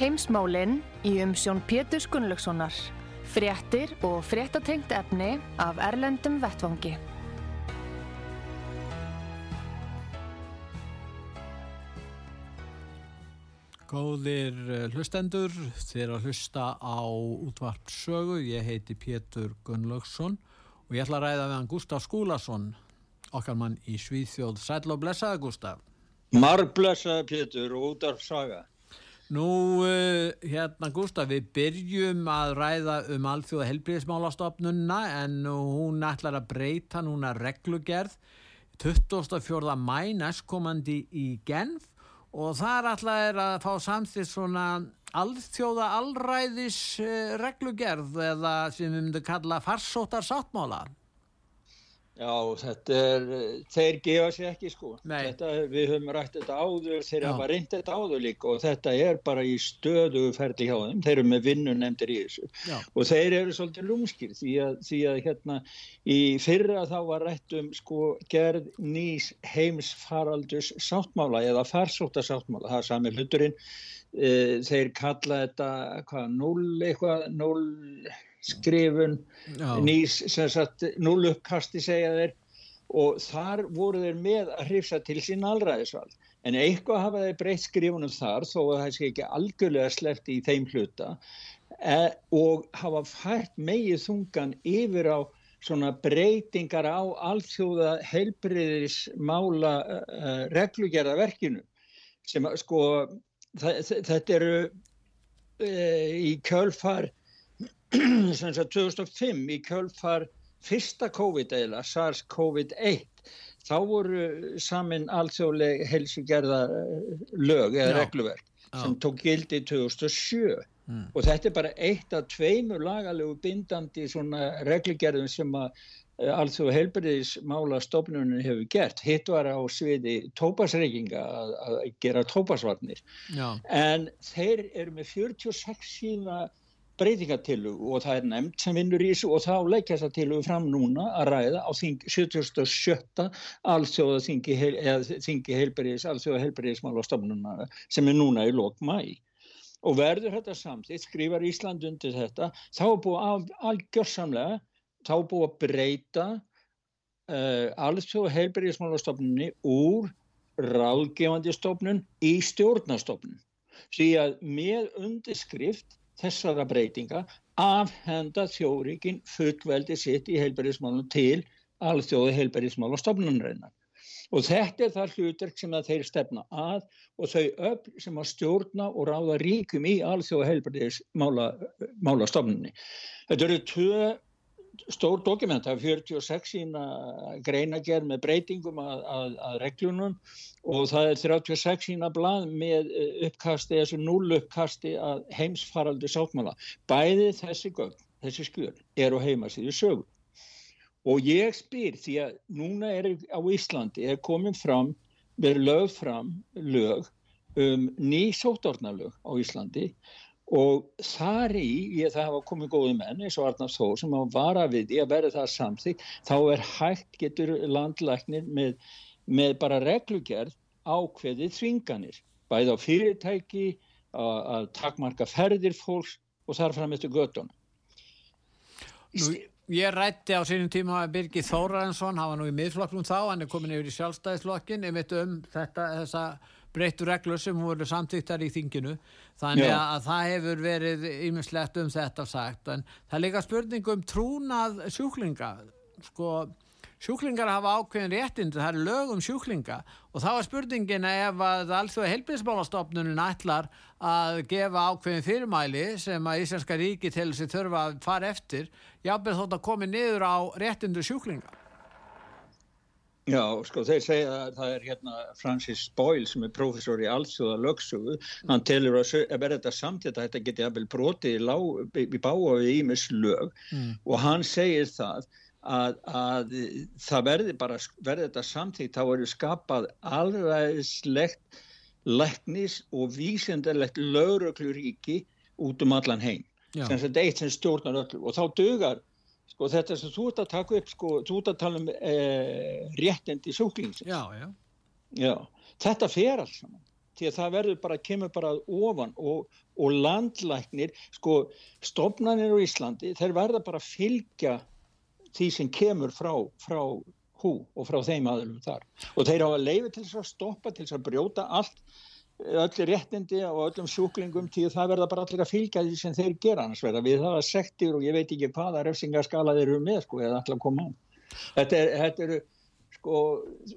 Heimsmálinn í umsjón Pétur Gunnlaugssonar. Fréttir og fréttatengt efni af Erlendum Vettvangi. Góðir eh, hlustendur, þér að hlusta á útvarpsögu. Ég heiti Pétur Gunnlaugsson og ég ætla að ræða við hann Gustaf Skúlason, okkar mann í Svíþjóð. Sæl og blessaði Gustaf. Marblessaði Pétur og útvarpsaga. Nú, uh, hérna Gustaf, við byrjum að ræða um alþjóða helbriðismálastofnunna en hún ætlar að breyta núna reglugerð 24. mæ næstkomandi í Genf og þar alltaf er að fá samþýtt svona alþjóða allræðis reglugerð eða sem við myndum kalla farsóttar sáttmála. Já, þetta er, þeir gefa sér ekki sko. Þetta, við höfum rætt þetta áður, þeir Já. hafa reynd þetta áður líka og þetta er bara í stöðu ferli hjá þeim. Þeir eru með vinnu nefndir í þessu. Já. Og þeir eru svolítið lúmskir því að, því að hérna í fyrra þá var rætt um sko gerð nýs heimsfaraldus sáttmála eða farsóta sáttmála. Það er sami hluturinn. Eh, Þeir kalla þetta hvað, null eitthvað, null skrifun Já. nýs sem sagt null uppkasti segja þeir og þar voru þeir með að hrifsa til sín allræðisvald en eitthvað hafa þeir breytt skrifunum þar þó að það sé ekki algjörlega sleppt í þeim hluta e, og hafa fært megið þungan yfir á svona breytingar á alþjóða heilbriðismála uh, reglugerðaverkinu sem að, sko þetta eru uh, í kjölfar sem 2005 í kjölfar fyrsta COVID-eila, SARS-CoV-1 þá voru samin alþjóðleg helsugerða lög eða Já. regluverk sem tók gildi 2007 Mm. og þetta er bara eitt af tveimur lagalegu bindandi svona reglugerðum sem að alþjóða heilbyrðismála stofnunum hefur gert. Hitt var á sviði tópasreikinga að, að gera tópasvarnir Já. en þeir eru með 46 sína breytingatillugu og það er nefnd sem vinnur í þessu og þá leggja þessa tillugu fram núna að ræða á þing, 77. alþjóða þingi, þingi heilbyrðis, alþjóða heilbyrðismála stofnunna sem er núna í lok mæ og verður þetta samþýtt, skrifar Ísland undir þetta, þá er búið algjörsamlega, þá er búið að breyta uh, alþjóða heilbyrðismálastofnunni úr ráðgefandi stofnun í stjórnastofnun. Því að með undirskrift þessara breytinga afhenda þjórikin fullveldi sitt í heilbyrðismálunum til alþjóða heilbyrðismálastofnunarinnar. Og þetta er það hlutverk sem þeir stefna að og þau öll sem að stjórna og ráða ríkum í alþjóða heilbæriðismálastofnunni. Þetta eru tvö stór dokument, það er 46 sína greinagerð með breytingum að, að, að reglunum og það er 36 sína blað með eh, uppkasti, þessu null uppkasti að heimsfaraldu sáttmála. Bæði þessi gögn, þessi skjöl, eru heimasíðu sögur. Og ég spyr því að núna er á Íslandi er komin fram, verið lög fram lög um ný sóttórnalög á Íslandi og þar í, ég það hafa komið góði menn eins og Arnar Þór sem hafa vara við því að verða það samþygg, þá er hægt getur landlæknir með, með bara reglugerð ákveðið þvinganir, bæði á fyrirtæki, að, takmarka ferðir fólks og þar fram eftir göttunum. Nú, ég rætti á sínum tíma að Birgir Þórarensson, hann var nú í miðflokknum þá, hann er komin yfir í sjálfstæðisflokkin, um þetta, þessa breyttu reglur sem voru samtíktar í þinginu. Þannig Já. að það hefur verið ýmislegt um þetta sagt, en það er líka spurning um trúnað sjúklinga. Sko, sjúklingar hafa ákveðin réttindi, það er lög um sjúklinga og þá er spurningin ef að allþjóða heilbíðismálastofnunin ætlar að gefa ákveðin fyrirmæli sem að Íslenska ríki til þessi þurfa að fara eftir, jábel þótt að komi niður á réttindu sjúklinga. Já, sko, þeir segja að það er hérna Francis Boyle sem er professor í allsjóða lögsögu, hann telur að verða þetta samtitt að þetta geti að vel brotið í, í, í báa við ímis lög. Mm. og hann segir það að, að það verði bara, verði þetta samtitt þá eru skapað alvegslegt læknis og vísendarlegt laurökluríki út um allan heim, sem þetta eitt sem stjórnar öllu. Og þá dögar sko þetta sem þú ert að taka upp sko, þú ert að tala um eh, réttendi sjúklingsins já, já. Já, þetta fer alls saman því að það verður bara, kemur bara ofan og, og landlæknir sko, stofnanir á Íslandi þeir verða bara að fylgja því sem kemur frá, frá hú og frá þeim aðlum þar. Og þeir hafa leiði til þess að stoppa til þess að brjóta allt öllu réttindi og öllum sjúklingum til það verða bara allir að fylgja því sem þeir gera annars verða við það að sektir og ég veit ekki hvaða refsingarskala þeir eru með sko eða allir að koma á. Þetta, er, eru sko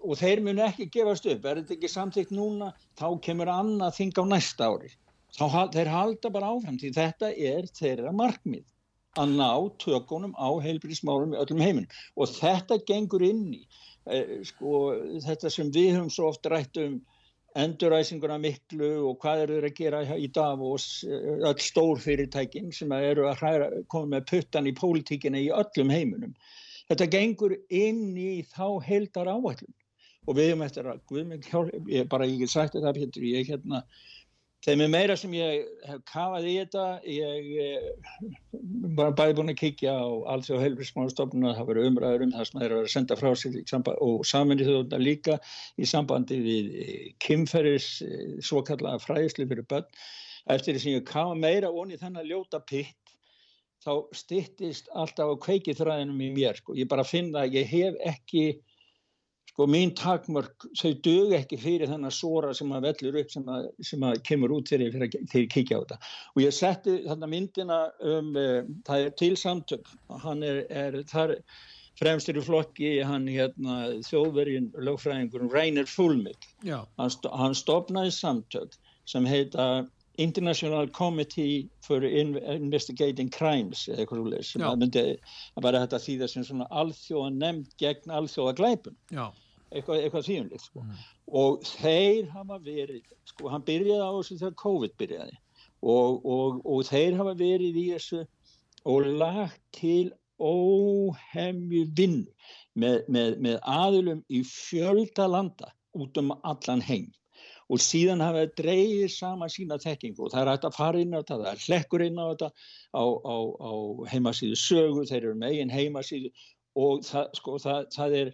og þeir munu ekki gefast upp. Er þetta ekki samtíkt núna þá kemur annað þing á næsta ári. Þá þeir halda bara áfram því þetta er þeirra markmið að ná tökunum á heilbríðismálum í öllum heiminn og þetta gengur inn í eh, sko þetta sem við höfum svo oft rætt um enduræsinguna miklu og hvað eru þeir að gera í Davos, öll stór fyrirtækin sem eru að hræra, koma með puttan í pólitíkina í öllum heiminum. Þetta gengur inn í þá heildar áætlun og við erum eftir að, ég bara ekki sagt þetta Pétur, ég hérna Þeim er meira sem ég hef kafað í þetta, ég var eh, bæði búin að kíkja á alls og helfrismánstofnuna, það verið umræður um það sem þeir eru að senda frá sig og saminni þjóðuna líka í sambandi við eh, kymferis, eh, svo kallaða fræðisli fyrir börn. Eftir því sem ég kafa meira onni þennan ljóta pitt, þá stittist alltaf á kveikið þræðinum í mér. Sko. Ég bara finna að ég hef ekki sko mín takmörk þau dög ekki fyrir þennan sóra sem að vellur upp sem að, sem að kemur út þegar ég, ég kíkja á þetta. Og ég setti þarna myndina um uh, það er til samtök. Hann er, er þar fremstur í flokki hann hérna þjóðvergin lögfræðingur Reiner Fulmik hann, hann stopnaði samtök sem heita International Committee for Investigating Crimes eða eitthvað úrlega sem að myndi að bara þetta þýða sem svona alþjóða nefnd gegn alþjóða glæpun Já eitthvað, eitthvað þýjumlegt sko. mm. og þeir hafa verið sko, hann byrjaði á þessu þegar COVID byrjaði og, og, og þeir hafa verið í þessu og lagt til óhemju vinn með, með, með aðlum í fjölda landa út um allan heim og síðan hafa það dreyið sama sína þekkingu og það er hægt að fara inn á þetta, það er hlekkur inn á þetta á, á, á heimasíðu sögu, þeir eru með einn heimasíðu og það, sko, það, það er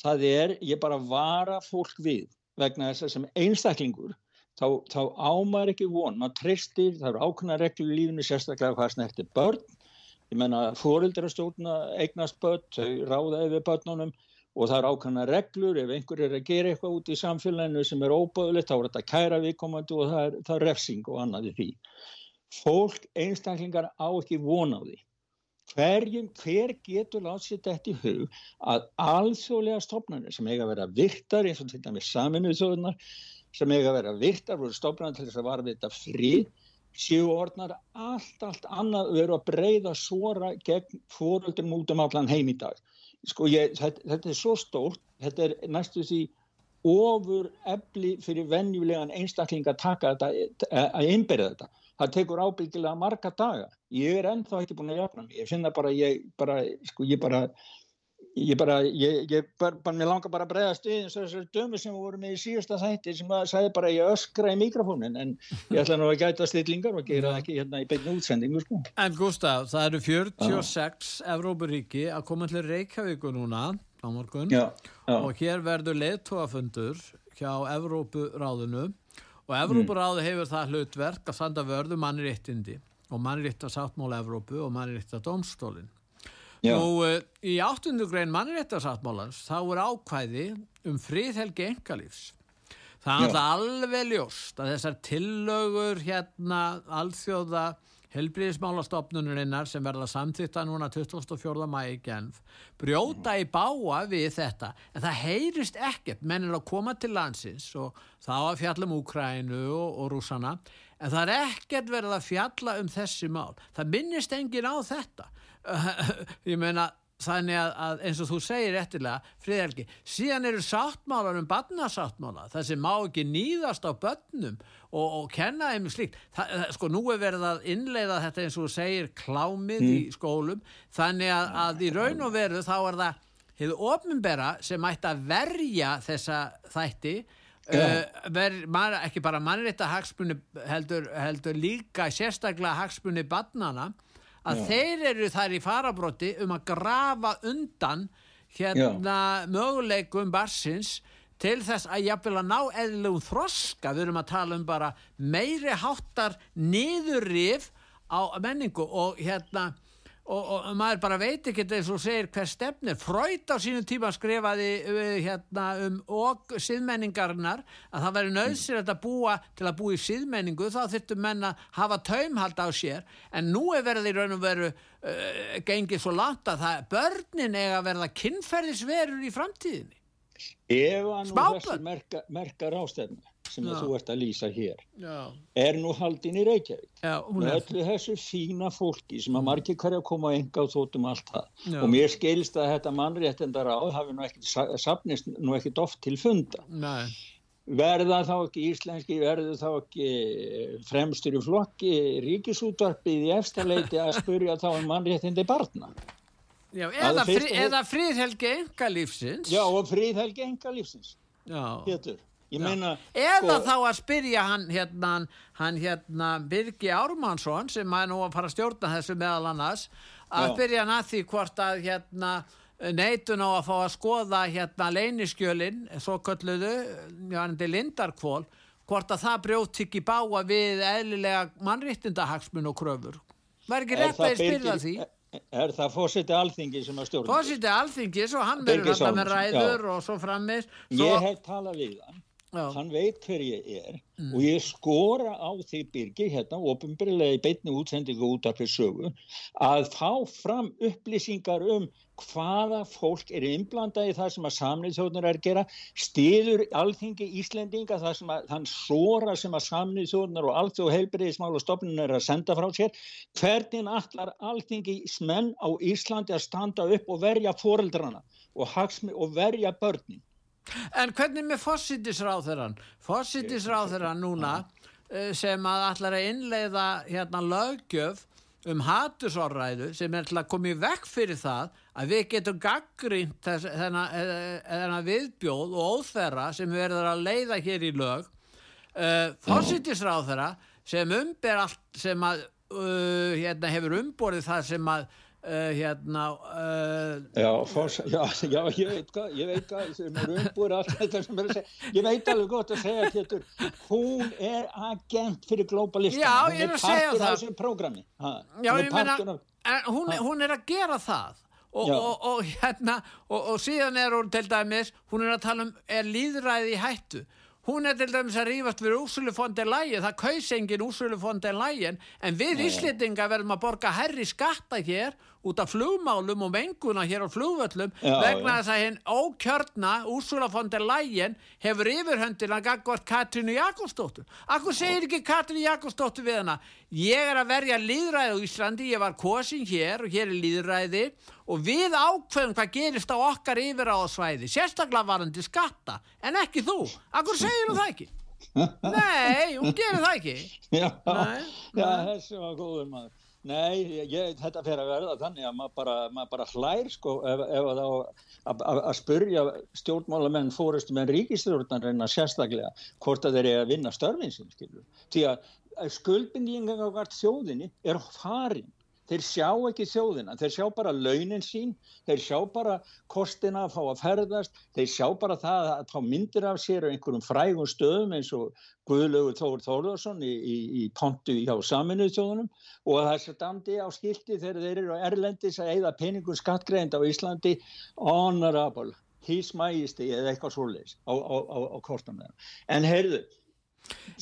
það er, ég bara vara fólk við vegna þess að sem einstaklingur þá, þá ámar ekki von, maður tristir, það eru ákveðna reglur í lífinu sérstaklega hvað snertir börn. Ég menna fórildra stjórna eignast börn, þau ráða yfir börnunum og það eru ákveðna reglur. Ef einhver er að gera eitthvað út í samfélaginu sem er óböðulegt, þá er þetta kæra viðkomandi og það er, það er refsing og annað í því. Fólk, einstaklingar á ekki von á því Hverjum, hver getur sér þetta í hug að alþjóðlega stofnarnir sem eiga að vera virtar eins og til dæmis saminuð þjóðunar sem eiga að vera virtar voru stofnarnir til þess að varða þetta frið séu orðnar allt, allt annað veru að breyða svora gegn fóröldum út um allan heim í dag. Sko ég, þetta, þetta er svo stórt, þetta er næstu því ofur efli fyrir venjulegan einstakling að taka þetta, að innberða þetta það tekur ábyggilega marga daga. Ég er ennþá ekki búin að jafna mig. Ég finna bara, ég bara, sko, ég bara ég bara, ég, ég bara, bara mér langar bara að bregðast við eins og þessari dömu sem voru með í síðasta þætti sem að sagði bara ég öskra í mikrofónin en ég ætla nú að gæta stillingar og gera það ekki hérna í beinu útsendingu sko. En Gustaf, það eru 46 Evrópuríki að koma til Reykjavíku núna á morgun. Já, já. og hér verður leittóafundur hjá Evrópuráðinu og Evrópuráði hefur það hlutverk að standa vörðu um mannréttindi og mannréttasáttmála Evrópu og mannréttadómstólin og uh, í áttundu grein mannréttasáttmálans þá er ákvæði um fríðhelgi engalífs það er alveg ljóst að þessar tillögur hérna alþjóða helbriðismálastofnunurinnar sem verða samþýtta núna 24. mæi genf brjóta í báa við þetta. En það heyrist ekkert. Menn er að koma til landsins og þá að fjalla um Úkrænu og, og rúsana en það er ekkert verið að fjalla um þessi mál. Það minnist engin á þetta. Ég meina þannig að, að eins og þú segir eftirlega, friðhelgi, síðan eru sáttmálar um barnasáttmála, það sem má ekki nýðast á börnum og, og kenna þeim slíkt. Það, sko nú er verið að innleiða þetta eins og þú segir klámið mm. í skólum, þannig að, að í raun og veru þá er það hefur ofnbæra sem ætti að verja þessa þætti. Uh, ver, man, ekki bara mannrétta hagsmunni heldur, heldur líka sérstaklega hagsmunni barnana að Já. þeir eru þar í farabróti um að grafa undan hérna Já. möguleikum barsins til þess að jáfnvel að ná eðlum þroska, við erum að tala um bara meiri háttar niðurrif á menningu og hérna og, og maður bara veit ekki eins og segir hver stefnir. Freud á sínum tíma skrifaði uh, hérna, um og síðmenningarnar að það væri nöðsir að búa til að búa í síðmenningu þá þurftu menna hafa taumhald á sér. En nú er verið í raun og veru uh, gengið svo langt að það, börnin eiga að verða kynferðisverur í framtíðinni. Ef að nú þessi merka, merka rástefni sem þú ert að lýsa hér. Já. er nú haldin í Reykjavík? Já, með öllu þessu fína fólki sem að margir hverja koma á enga og þóttum allt það. Já. og mér skilst að þetta mannréttendar á hafi nú ekkert sapnist nú ekkert oft til funda. Nei. verða þá ekki íslenski verður þá ekki fremstur í flokki ríkisútvarpið í efstaleiti að spurja þá um mannréttendi barna? Já, eða, frí, eða fríðhelgi enga lífsins Já, og fríðhelgi enga lífsins Héttur Meina, eða sko, þá að spyrja hann hérna, hann hérna Birgi Ármannsson sem er nú að fara að stjórna þessu meðal annars að já. spyrja hann að því hvort að hérna neitun á að fá að skoða hérna leiniskjölin svo kölluðu lindarkvól hvort að það brjótt ekki báa við eðlilega mannrittindahagsmun og kröfur var ekki rétt að ég spyrja því Er það fósiti alþingi sem að stjórna? Fósiti alþingi, svo hann verður alltaf með ræður já. og svo frammis. Svo... Ég hef talað við hann Já. hann veit hver ég er mm. og ég skora á því byrgi hérna ofinbyrlega í beitni útsendingu út af þessu sögu að fá fram upplýsingar um hvaða fólk er innblanda í það sem að samniðsjóðnir er að gera stiður alþingi Íslendinga það sem að þann sora sem að samniðsjóðnir og allt og heilbriðismál og stopnum er að senda frá sér hvernig allar alþingi menn á Íslandi að standa upp og verja foreldrana og, og verja börnin En hvernig með fósittisráþurann? Fósittisráþurann núna eh, sem að allar að innleiða hérna lögjöf um hatusórræðu sem er til að koma í vekk fyrir það að við getum gaggrínt þennan viðbjóð og óþverra sem við verðum að leiða hér í lög uh, fósittisráþura sem umber allt sem að uh, hérna, hefur umborðið það sem að Uh, hérna uh, já, fors, já, já, ég veit hvað ég veit hvað, sem er umbúr allt þetta sem er að segja, ég veit alveg gott að segja héttur, hún er agent fyrir globalistan, hún er partur af þessu prógrami. Já, ég meina, hún, hún er að gera það. Og, og, og hérna og síðan er hún til dæmis hún er að tala um, er líðræði í hættu. Hún er til dæmis að rýfast fyrir úrsulufondi lægin, það kaus engin úrsulufondi lægin, en við Íslitinga verðum að borga herri skatta hér út af flugmálum og menguna hér á flugvöllum já, vegna þess að hinn ókjörna úrsulafondi lægin hefur yfirhöndin að gagvart Katrínu Jakobsdóttur. Akkur segir ekki Katrínu Jakobsdóttur við hana? Ég er að verja líðræði á Íslandi, ég var kosin hér og hér er líðræði og við ákveðum hvað gerist á okkar yfir á svæði, sérstaklega varandi skatta, en ekki þú. Akkur segir hún það ekki? Nei, hún gerir það ekki. Já, Nei. já þessi var góður maður. Nei, ég, þetta fer að verða þannig að maður bara, maður bara hlær sko ef, ef að, að, að spurja stjórnmálamenn fórustu með ríkistjórnar reyna sérstaklega hvort að þeir eru að vinna störfin sin, skilur. Því að skuldbindingar á hvert þjóðinni er farin þeir sjá ekki þjóðina, þeir sjá bara launin sín, þeir sjá bara kostina að fá að ferðast, þeir sjá bara það að fá myndir af sér einhverjum frægum stöðum eins og Guðlaugur Þóður Þórðarsson í, í, í pontu hjá saminuð þjóðunum og það standi á skilti þegar þeir eru á Erlendis að eigða peningum skattgreind á Íslandi honorable, his majesty eða eitthvað svoleiðis á, á, á, á kortanum. En heyrðu,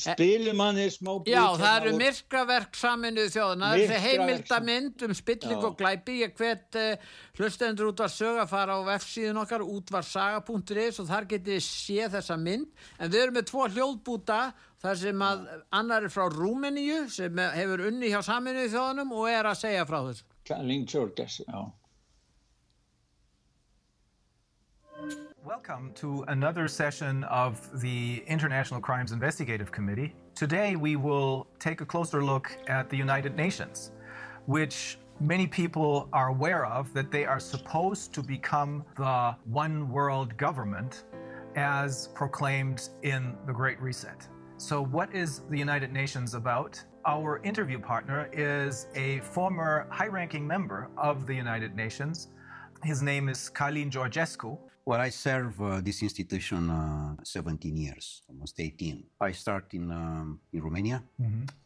spilum hann í smá blík já það eru myrkraverk saminuð þjóðana það er heimildamind um spilling já. og glæpi. Ég hvet uh, hlustendur út var sög að fara á F-síðun okkar útvarsaga.is og þar getið sé þessa mynd. En við erum með tvo hljóðbúta þar sem að annar er frá Rúmeníu sem hefur unni hjá saminuð þjóðanum og er að segja frá þessu. Kalling Tjörgess, já Welcome to another session of the International Crimes Investigative Committee. Today we will take a closer look at the United Nations, which many people are aware of that they are supposed to become the one world government as proclaimed in the Great Reset. So, what is the United Nations about? Our interview partner is a former high ranking member of the United Nations. His name is Kalin Georgescu. Well, I serve uh, this institution uh, 17 years, almost 18. I started in, um, in Romania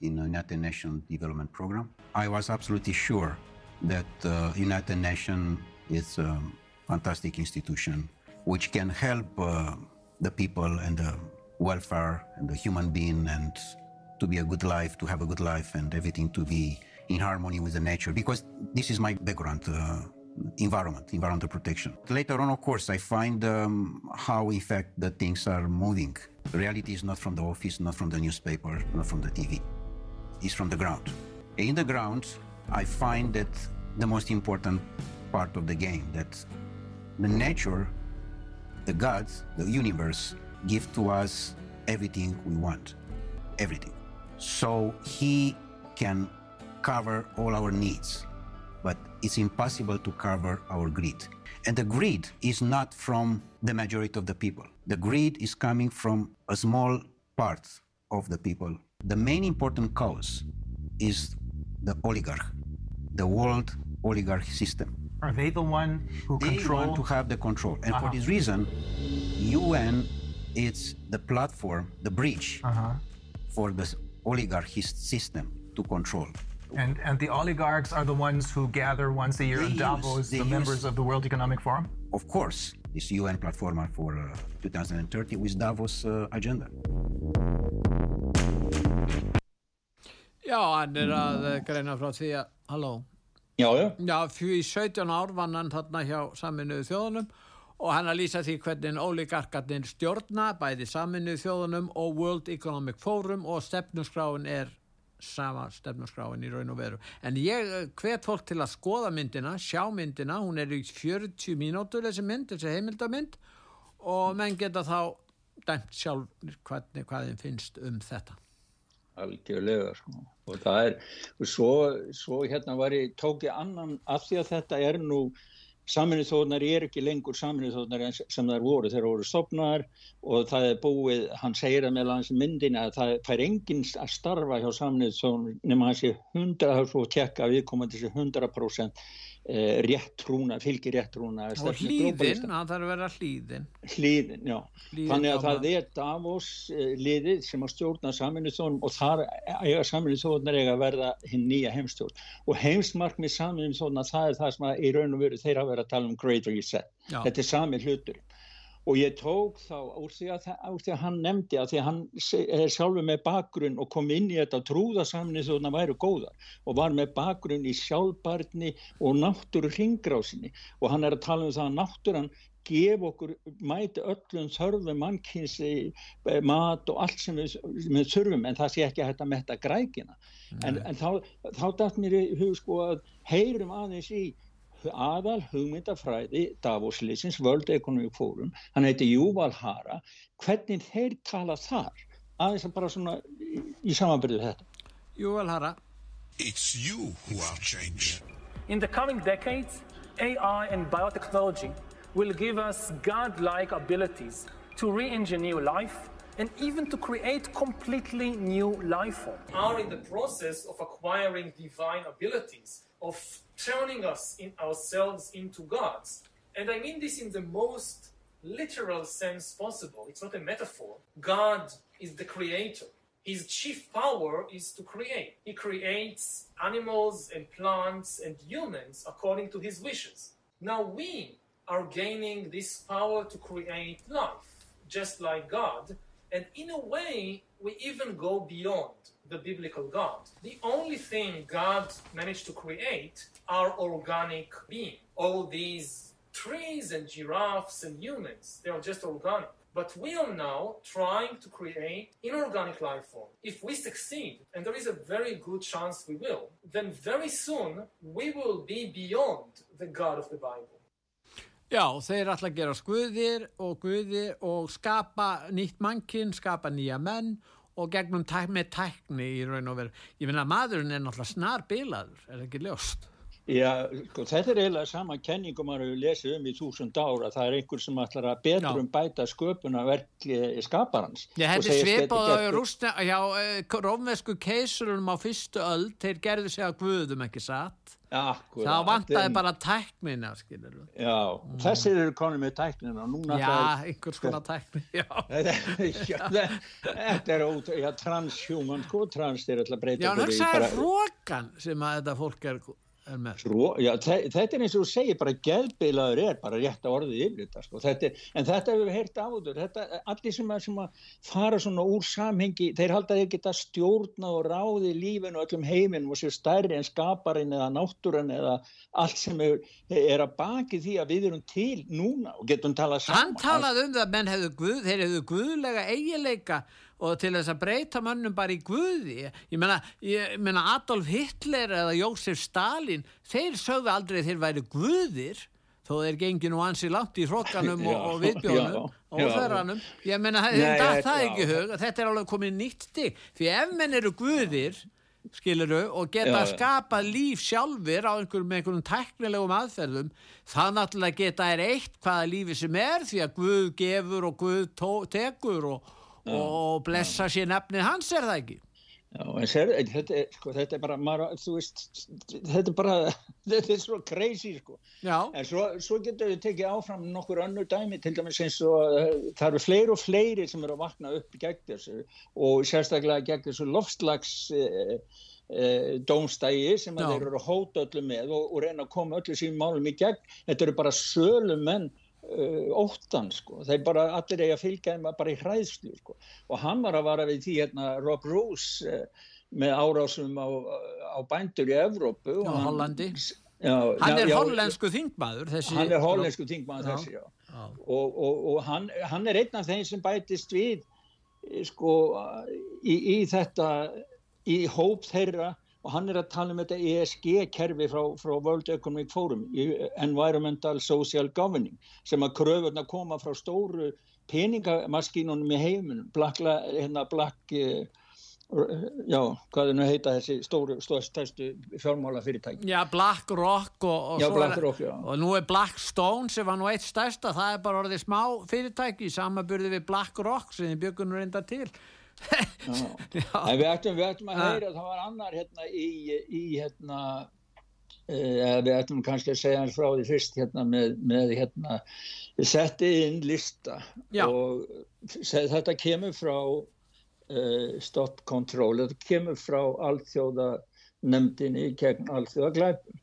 in the United Nations Development Program. I was absolutely sure that uh, United Nations is a fantastic institution which can help uh, the people and the welfare and the human being and to be a good life, to have a good life and everything to be in harmony with the nature because this is my background. Uh, environment, environmental protection. Later on, of course, I find um, how, in fact, the things are moving. Reality is not from the office, not from the newspaper, not from the TV. It's from the ground. In the ground, I find that the most important part of the game, that the nature, the gods, the universe, give to us everything we want, everything. So he can cover all our needs but it's impossible to cover our greed. And the greed is not from the majority of the people. The greed is coming from a small part of the people. The main important cause is the oligarch, the world oligarch system. Are they the one who They control? want to have the control. And for this reason, UN is the platform, the bridge Uh-huh. for the oligarch system to control. And, and the oligarchs are the ones who gather once a year They in use- Davos, they the use- members of the World Economic Forum? of course, this UN platform for uh, 2030 with Davos uh, agenda. Já, hann er að eh, greina frá því að, halló, Já, já, já, fyrir 17 ár vann hann þarna hjá saminuðu þjóðunum og hann að lýsa því hvernig ólíkarkarnir stjórna bæði saminuðu þjóðunum og World Economic Forum og stefnuskráin er sama stefnuskráin í raun og veru. En ég eh, hvet fólk til að skoða myndina, sjá myndina, hún er í 40 mínútur þessi mynd, þessi heimildamynd og menn geta þá dæmt sjálf hvernig hvað þeim finnst um þetta. algjörlega sko. og það er, og svo, svo hérna var ég, tók ég annan af því að þetta er nú saminnið þóðnar er ekki lengur saminnið þóðnar sem þær voru, þeir voru stopnaðar og það er búið, hann segir að með hans myndin að það fær enginn að starfa hjá saminnið þóðnar nema 100, það er svo að tjekka viðkomandi sé 100% eh, rétt trúna, fylgir rétt trúna Og hlýðin, það þarf að vera hlýðin. hlýðin, já. Hlýðin Þannig að á það er Davos eh, liðið sem að stjórna saminnið þjóðunum og þar eiga saminnið þjóðunar eiga að verða hinn nýja heimstjórn. Og heimsmarkmið saminnið þjóðuna það er það sem að í raun og veru þeir hafa verið að tala um Great Reset. Já. Þetta er sami hlutur. Og ég tók þá úr því að, úr því að hann nefndi að því að hann er sjálfur með bakgrunn og kom inn í þetta að trúða saminnið þjóðuna væru góðar og var með bakgrunn í sjálfbarni og náttúru hringrásinni og hann er að tala um það að náttúran gef okkur, mæti öllum þörfum mannkynsi, mat og allt sem við, við þurfum en það sé ekki að þetta metta grækina. En, en þá, þá dætt mér í hug sko að heyrum aðeins í aðal hugmyndafræði Davos-lýsins, World Economic Forum hann heiti Yuval Hara hvernig þeir tala þar aðeins að bara svona í, í samanbyrðu þetta Jú, vel hara. It's you who are changed. In the coming decades, AI and biotechnology will give us godlike abilities to re engineer life and even to create completely new life forms. Are in the process of acquiring divine abilities, of turning us in ourselves into gods. And I mean this in the most literal sense possible. It's not a metaphor. God is the creator. His chief power is to create. He creates animals and plants and humans according to his wishes. Now we are gaining this power to create life, just like God. And in a way, we even go beyond the biblical God. The only thing God managed to create are organic beings. All these trees and giraffes and humans, they are just organic. But we are now trying to create inorganic life form. If we succeed, and there is a very good chance we will, then very soon we will be beyond the God of the Bible. Já, þeir ætla að gera skuðir og guðir og skapa nýtt mannkinn, skapa nýja menn og gegnum tæk, með tækni í raun og veru. Ég finna að maðurinn er náttúrulega snar bilaður, er það ekki ljóst? Já, sko, þetta er eiginlega sama kenningum að við lesum um í þúsund ára. Það er einhver sem ætlar að betrum bæta sköpuna verkli skaparans. Ég hefði svipað á rúsna, já, eh, rómvesku keisurunum á fyrstu öll, þeir gerðu sig að guðum ekki satt. Akkurat. Það vantaði bara tæknina, skilur þú. Já, mm. þessir eru konið með tæknina. Núna já, það, einhvers konar tækni, já. Þetta er út, já, transhuman, sko, trans er alltaf breytið. Já, það er bara... hrókan sem að þetta fólk er Svo, já, þetta er eins og þú segir bara geðbilaður er bara rétt að orðið yfir þetta sko. þetta er, en þetta hefur við heyrt áður þetta, allir sem að, sem að fara svona úr samhengi, þeir halda þeir geta stjórna og ráði lífinu og öllum heiminum og séu stærri en skaparinn eða náttúran eða allt sem er, er að baki því að við erum til núna og getum talað saman. Hann talaði um það að menn hefðu guð, þeir hefðu guðlega eigileika og til þess að breyta mönnum bara í guði. Ég menna, ég menna Adolf Hitler eða Jósef Stalin þeir sögðu aldrei þeir væri guðir þó þeir gengi nú ansi langt í hrókanum og, og viðbjónum og þörranum, ég menna það, það er ekki hug þetta er alveg komið nýtt stig. Því ef menn eru guðir skiluru, og geta að skapa líf sjálfur á einhverjum, einhverjum teknilegum aðferðum, það náttúrulega geta er eitt hvaða lífi sem er því að Guð gefur og Guð tekur og, og blessa sér nefnið hans er það ekki? Já, en sér, þetta, sko, þetta er bara maður, þú veist, þetta er bara þetta er svo crazy sko. Já. en svo, svo getur við tekið áfram nokkur önnur dæmi, til dæmis eins og uh, það eru fleiri og fleiri sem eru að vakna upp gegn þessu og sérstaklega gegn þessu lofslags uh, uh, dómstægi sem þeir eru að hóta öllu með og, og reyna að koma öllu sínum málum í gegn, þetta eru bara sölu menn uh, óttan sko, þeir bara allir eiga að fylgja þeim bara í hræðslu sko. Og hann var að vara við því hérna Rob Bruce uh, með árásum á, á bændur í Evrópu Já, Hollandi. já, Hann er já, hollensku þingmaður þessi Hann er hollensku þingmaður þessi, já, já. Og, og, og hann, hann er einn af þeim sem bætist við sko í, í þetta í hóp þeirra og hann er að tala um þetta ESG-kerfi frá, frá World Economic Forum, Environmental Social Governing, sem að kröfurna koma frá stóru peningamaskínunum í heiminum, Black, hérna Black, uh, já, hvað er nú að heita þessi stóru, stærstu fjármála fyrirtæki? Já, Black Rock og, og, já, Black Rock, já. og nú er Black Stone sem var nú eitt stærsta, það er bara orðið smá fyrirtæki, samaburði við Black Rock sem þið bjökunum reynda til en við ættum, við ættum að heyra það var annar hérna í, í hérna uh, við ættum kannski að segja hans frá því fyrst hérna með, með hérna við settið inn lista Já. og þetta kemur frá uh, Stop Control þetta kemur frá allþjóða nefndinni gegn allþjóða glæpum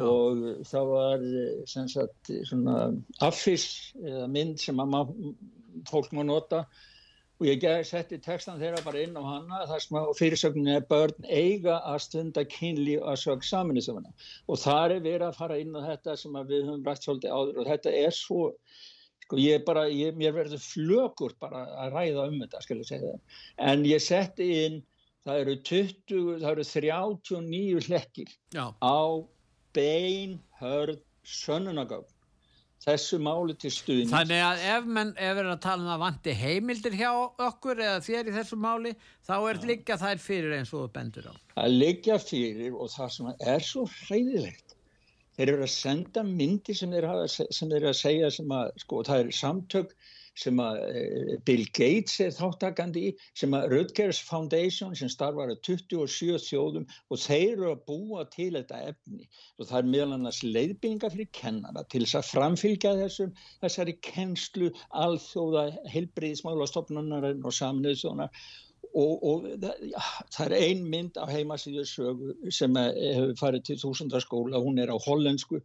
og það var sem sagt svona affis eða mynd sem að fólk má nota og ég setti textan þeirra bara inn á hana þar sem fyrirsögnin er börn eiga að stunda kynli að sög saminisöfuna og þar er verið að fara inn á þetta sem við höfum rætt svolítið áður. Og þetta er svo sko ég bara, ég, mér verður flögur bara að ræða um þetta skal ég segja það en ég setti inn það eru 20, það eru 39 hlekkir Já. á beinhörð sönnunagögn þessu máli til stuðnins. Þannig að ef við erum að tala um að vanti heimildir hjá okkur eða þér í þessu máli, þá er ja. líka þær fyrir eins og bendur á. Það líka fyrir og það sem er svo hræðilegt. Þeir eru að senda myndi sem þeir, hafa, sem þeir eru að segja sem að, sko, það er samtök sem að eh, Bill Gates er þáttakandi í, sem að Rutgers Foundation sem starfar að 27 þjóðum og þeir eru að búa til þetta efni. Og það er meðal annars leiðbynninga fyrir kennara til þess að framfylgja þessum þessari kennslu alþjóða heilbriðismála stopnunarinn og samniðsónar og, og það, ja, það er ein mynd á heimasíðu sögu sem hefur farið til þúsundarskóla, hún er á hollensku.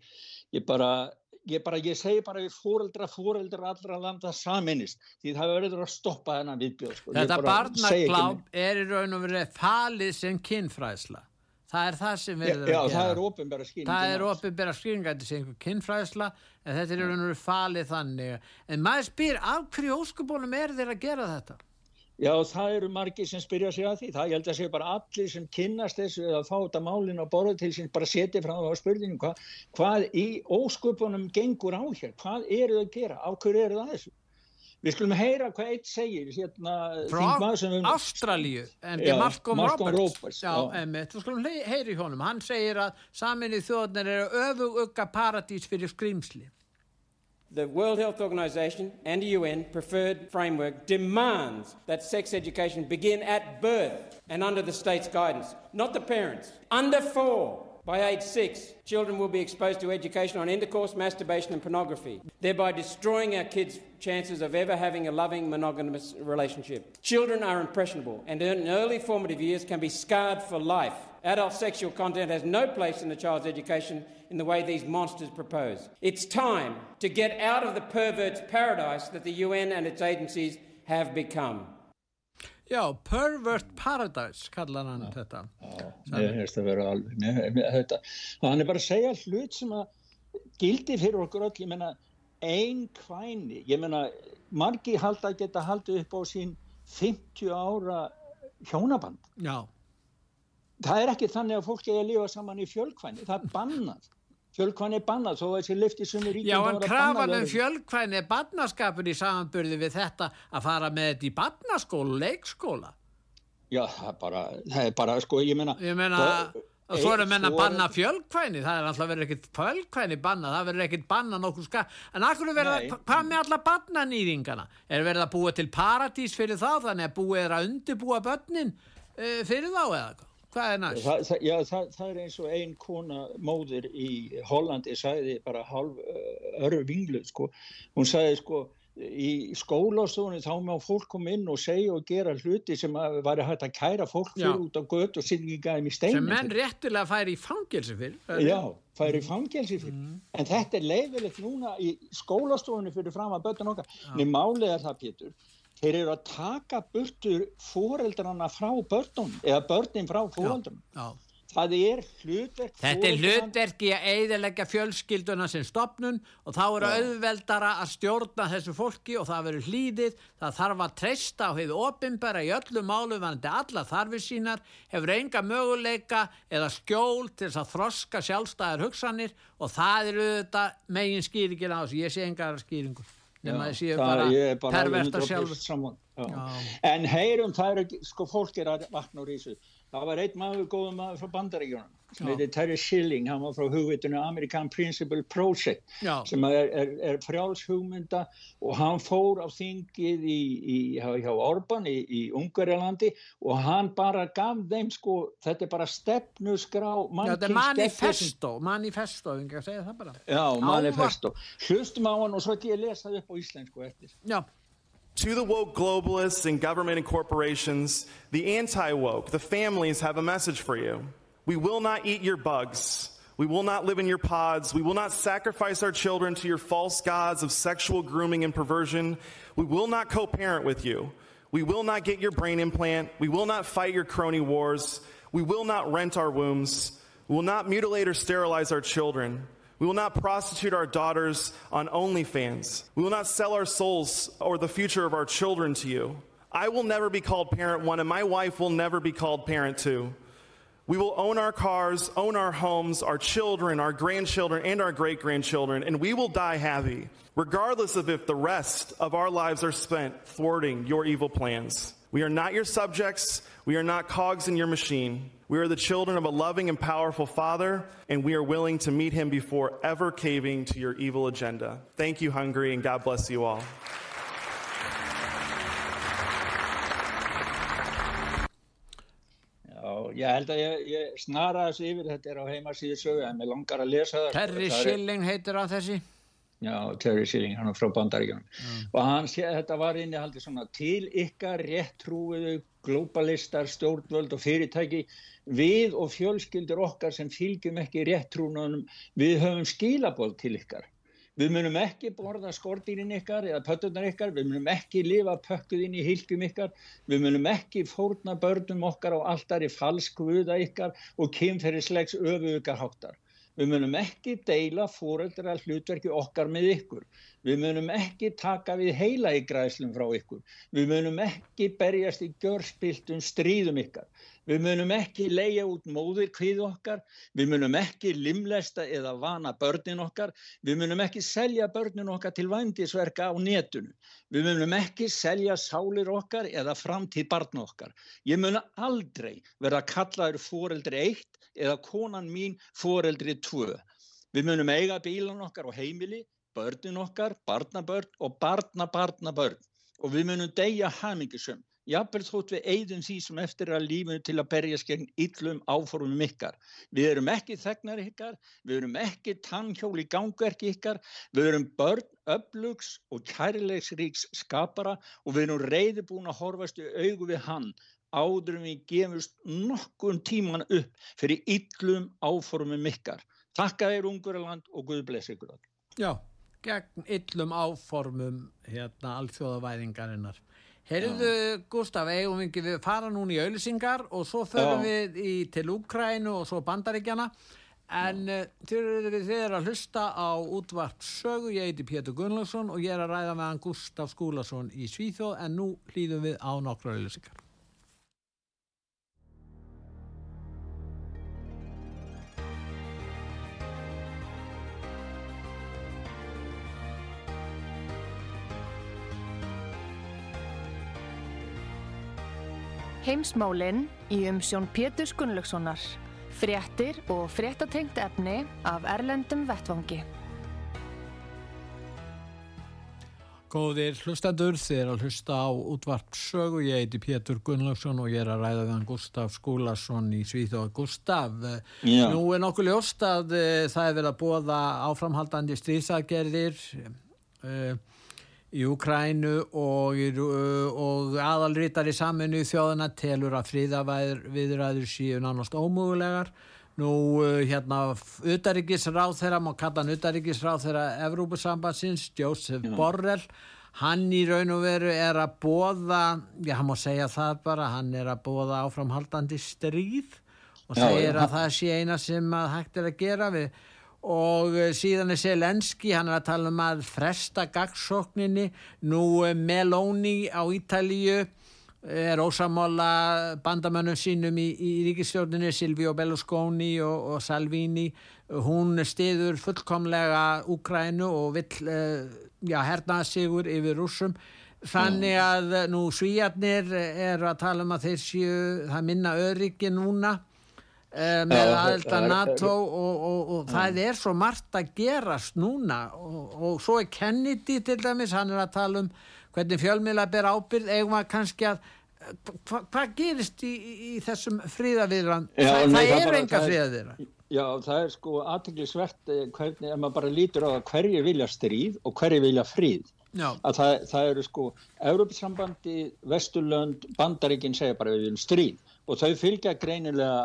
Ég bara ég, bara, ég segi bara við fóreldra, fóreldra allra landa saminist því það verður að stoppa þennan viðbjóð sko. Þetta barnaklám er í raun og verið falið sem kinnfræðsla það er það sem verður já, að gera það er ofinbæra skýringa það er ofinbæra skýringa þetta er einhver kinnfræðsla en þetta er í raun og verið falið þannig. En maður spyr af hverju óskubónum er þeir að gera þetta? Já, það eru margir sem spyrja sig að því. Það ég held að segja bara allir sem kynnast þessu eða fá þetta málinn á borðu til sín bara setja frá það á spurningum hvað, hvað í ósköpunum gengur á hér. Hvað eru það að gera? Á hverju eru það þessu? Við skulum heyra hvað eitt segir hérna, frá Ástralíu en já, Malcolm, Malcolm Roberts, Roberts já, já. Emitt, við skulum heyra í honum hann segir að saminni þjóðnir eru öfugugga paradís fyrir skrýmsli The World Health Organization and the UN preferred framework demands that sex education begin at birth and under the state's guidance, not the parents. Under four, by age six, children will be exposed to education on intercourse, masturbation, and pornography, thereby destroying our kids' chances of ever having a loving, monogamous relationship. Children are impressionable and in early formative years can be scarred for life. Adult sexual content has no place in the child's education in the way these monsters propose. It's time to get out of the pervert's paradise that the UN and its agencies have become. Já, pervert paradise kallar hann já, þetta. Já, finnst það að vera alveg, mér, þetta, og hann er bara að segja hlut sem að gildi fyrir okkur öll, ég menna, ein kvæni, ég menna, margi halda að geta haldið upp á sín 50 ára hjónaband. Já. Það er ekki þannig að fólk er að lifa saman í fjölkvæni, það er bannað. Fjölkvæni er bannað þó að þessi lifti sumur ríkjum Já, en krafan um fjölkvæni er bannaskapur í samanbyrði við þetta að fara með þetta í bannaskólu, leikskóla. Já, það er bara, það er bara sko, ég menna Ég menna, og svo eru menna að banna fjölkvæni það er alltaf verið ekkert fjölkvæni banna það verið ekkert banna nokkuð skap en akkur verið að, hvað með alla bannanýðingana er verið að búa til paradís fyrir þá þannig að búið er að undirbúa börnin uh, fyrir þá eða hvað er næst? Það, það, já, það, það er eins og ein kona móðir í Hollandi sagði bara halv örf vinglu sko. Hún sagði sko í skólastofunni þá má fólk koma inn og segja og gera hluti sem að væri hægt að kæra fólk fyrir já. út á gött og um í steinu. Sem menn réttilega færi í fangelsi fyrir. Já, færi í fangelsi fyrir. Mm. En þetta er leifilegt núna í skólastofunni fyrir fram að bötun okkar. Málið er það Pétur þeir eru að taka burtur fóreldrana frá börnum eða börnin frá fóreldrana það er hlutverk þetta er hlutverk í að eiðilegja fjölskylduna sem stopnun og þá eru auðveldara að stjórna þessu fólki og það verður hlýðið. Það þarf að treysta á hefðu opimbera í öllu málu vanandi alla þarfir sínar. Hefur enga möguleika eða skjól til þess að þroska sjálfstæðar hugsanir og það eru þetta megin skýringin á þessu, ég sé engar skýringur nema það séu bara, perverta sjálf en heyrum það er sko fólk er að vakna úr þessu það var einn maður góð maður frá bandaríkjónum sem heitir Terry Schilling, hann var frá hugvitinu American Principle Project Já. sem er, er, er frjálshugmynda og hann fór á þingið í, í, hjá Orban í, í Ungarlandi og hann bara gaf þeim sko, þetta er bara stefnusgrá Já, þetta er manifesto manifesto, ekki að segja það bara. Já, manifesto, hlustum á hann og svo ekki ég lesa það upp á íslensku eftir. Já To the woke globalists and government and corporations, the anti woke, the families have a message for you. We will not eat your bugs. We will not live in your pods. We will not sacrifice our children to your false gods of sexual grooming and perversion. We will not co parent with you. We will not get your brain implant. We will not fight your crony wars. We will not rent our wombs. We will not mutilate or sterilize our children. We will not prostitute our daughters on OnlyFans. We will not sell our souls or the future of our children to you. I will never be called parent one, and my wife will never be called parent two. We will own our cars, own our homes, our children, our grandchildren, and our great grandchildren, and we will die happy, regardless of if the rest of our lives are spent thwarting your evil plans. We are not your subjects. We are not cogs in your machine. We are the children of a loving and powerful Father, and we are willing to meet him before ever caving to your evil agenda. Thank you, Hungary, and God bless you all. ég held að ég, ég snara þessu yfir, þetta er á heimasíðu sögu en mér langar að lesa það. Terry Schilling heitir á þessi? Já, Terry Schilling, hann er frá bandaríkjum. Mm. Og hann sé að þetta var inni haldið svona til ykkar réttrúiðu globalistar, stjórnvöld og fyrirtæki við og fjölskyldur okkar sem fylgjum ekki réttrúnunum, við höfum skilaból til ykkar. Við munum ekki borða skortýrin ykkar eða pöttunar ykkar, við munum ekki lifa pökkuðinn í hilgjum ykkar, við munum ekki fórna börnum okkar á alltaf í falsk vöða ykkar og kynferðislegs öfugar háttar. Við munum ekki deila fóreldra hlutverki okkar með ykkur. Við munum ekki taka við heila í græslum frá ykkur. Við munum ekki berjast í görspiltum stríðum ykkar. Við munum ekki leia út móðir hvið okkar. Við munum ekki limlesta eða vana börnin okkar. Við munum ekki selja börnin okkar til vændisverka á netunu. Við munum ekki selja sálir okkar eða framtíð barn okkar. Ég mun aldrei verða kallaður fóreldri eitt eða konan mín fóreldri tvö. Við munum eiga bílan okkar og heimili, börnin okkar, barnabörn og barnabarnabörn og við munum deyja hamingisum jafnvel þótt við eigðum því sem eftir að lífinu til að berjast gegn yllum áformum ykkar. Við erum ekki þegnar ykkar, við erum ekki tannhjól í gangverki ykkar, við erum börn, öflugs og kærleiksríks skapara og við erum reyðibúin að horfast í augu við hann áður við gefumst nokkun tíman upp fyrir yllum áformum ykkar. Takka þér ungurland og Guð bless ykkur all. Já, gegn yllum áformum hérna alþjóðavæðingarinnar. Heyrðu Gustaf, eigum við ekki við fara núna í auðlisingar og svo förum Já. við í, til Úkrænu og svo Bandaríkjana en uh, þið er að hlusta á útvart sögu, ég heiti Pétur Gunnlaugsson og ég er að ræða með hann Gustaf Skúlason í Svíþjóð en nú hlýðum við á nokkru auðlisingar. Heimsmálinn í umsjón Pétur Gunnlaugssonar. Fréttir og fréttatengt efni af Erlendum Vettvangi. Góðir hlustendur, þið er að hlusta á útvart sögu. Ég heiti Pétur Gunnlaugsson og ég er að ræða við hann Gustaf Skúlason í Svíþjóða. Gustaf, Já. nú er nokkuð ljóst að uh, það er verið að bóða áframhaldandi stríðsagerðir. Í Ukrænu og, og aðalrítari saminu í þjóðuna telur að fríðaviðræður síu nánast ómögulegar. Nú hérna utaríkisráð þeirra, má kalla hann utaríkisráð þeirra Evrópusambansins, Josef Já. Borrell, hann í raun og veru er að bóða, já hann má segja það bara, hann er að bóða áframhaldandi stríð og segir já, að það sé eina sem hægt er að gera við og eh, síðan er Selenski, hann er að tala um að fresta gagsókninni, nú eh, Meloni á Ítalíu er ósamála bandamönnum sínum í, í ríkistjórninu, Silvio Berlusconi og, og Salvini, hún stiður fullkomlega Úkrænu og vill ja, hernaða sigur yfir rúsum, þannig að nú svíjarnir er að tala um að þeir séu, það minna öryggi núna með aðelda NATO og, og, og það er svo margt að gerast núna og, og svo er Kennedy til dæmis, hann er að tala um hvernig fjölmiðla ber ábyrð eða kannski að hvað hva gerist í, í þessum fríðavirðan það, það er enga fríðavirðan Já, það er sko aðteglisvert eh, hvernig, ef maður bara lítur á að hverju vilja stríð og hverju vilja fríð Já. að það, það eru sko Európsambandi, Vesturlönd Bandaríkinn segja bara við viljum stríð. Og þau fylgja greinilega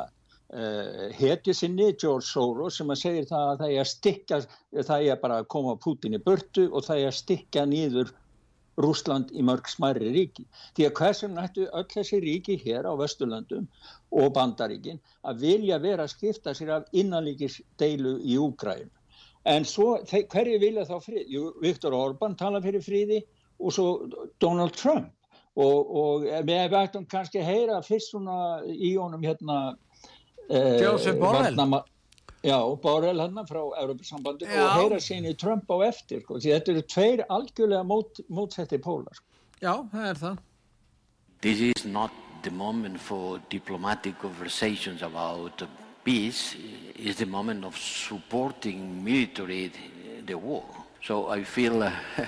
hetju sinni, George Soros sem að segir það að það er að stikka það er bara að koma Putin í börtu og það er að stikka nýður Rúsland í mörg smæri ríki því að hversum nættu öll þessi ríki hér á Vesturlandum og Bandaríkin að vilja vera að skipta sér af innanlíkis deilu í Úgræn en svo hverju vilja þá frið? Jú, Viktor Orbán tala fyrir friði og svo Donald Trump og, og við veitum kannski að heyra fyrst svona í honum hérna Eh, Joseph Borrell Já, Borrell hann frá Európa-sambandi og heyra sín í Trump á eftir sko. þetta eru tveir algjörlega mót, mótsetti pólar sko. Já, það er það This is not the moment for diplomatic conversations about peace is the moment of supporting military the war So I feel uh,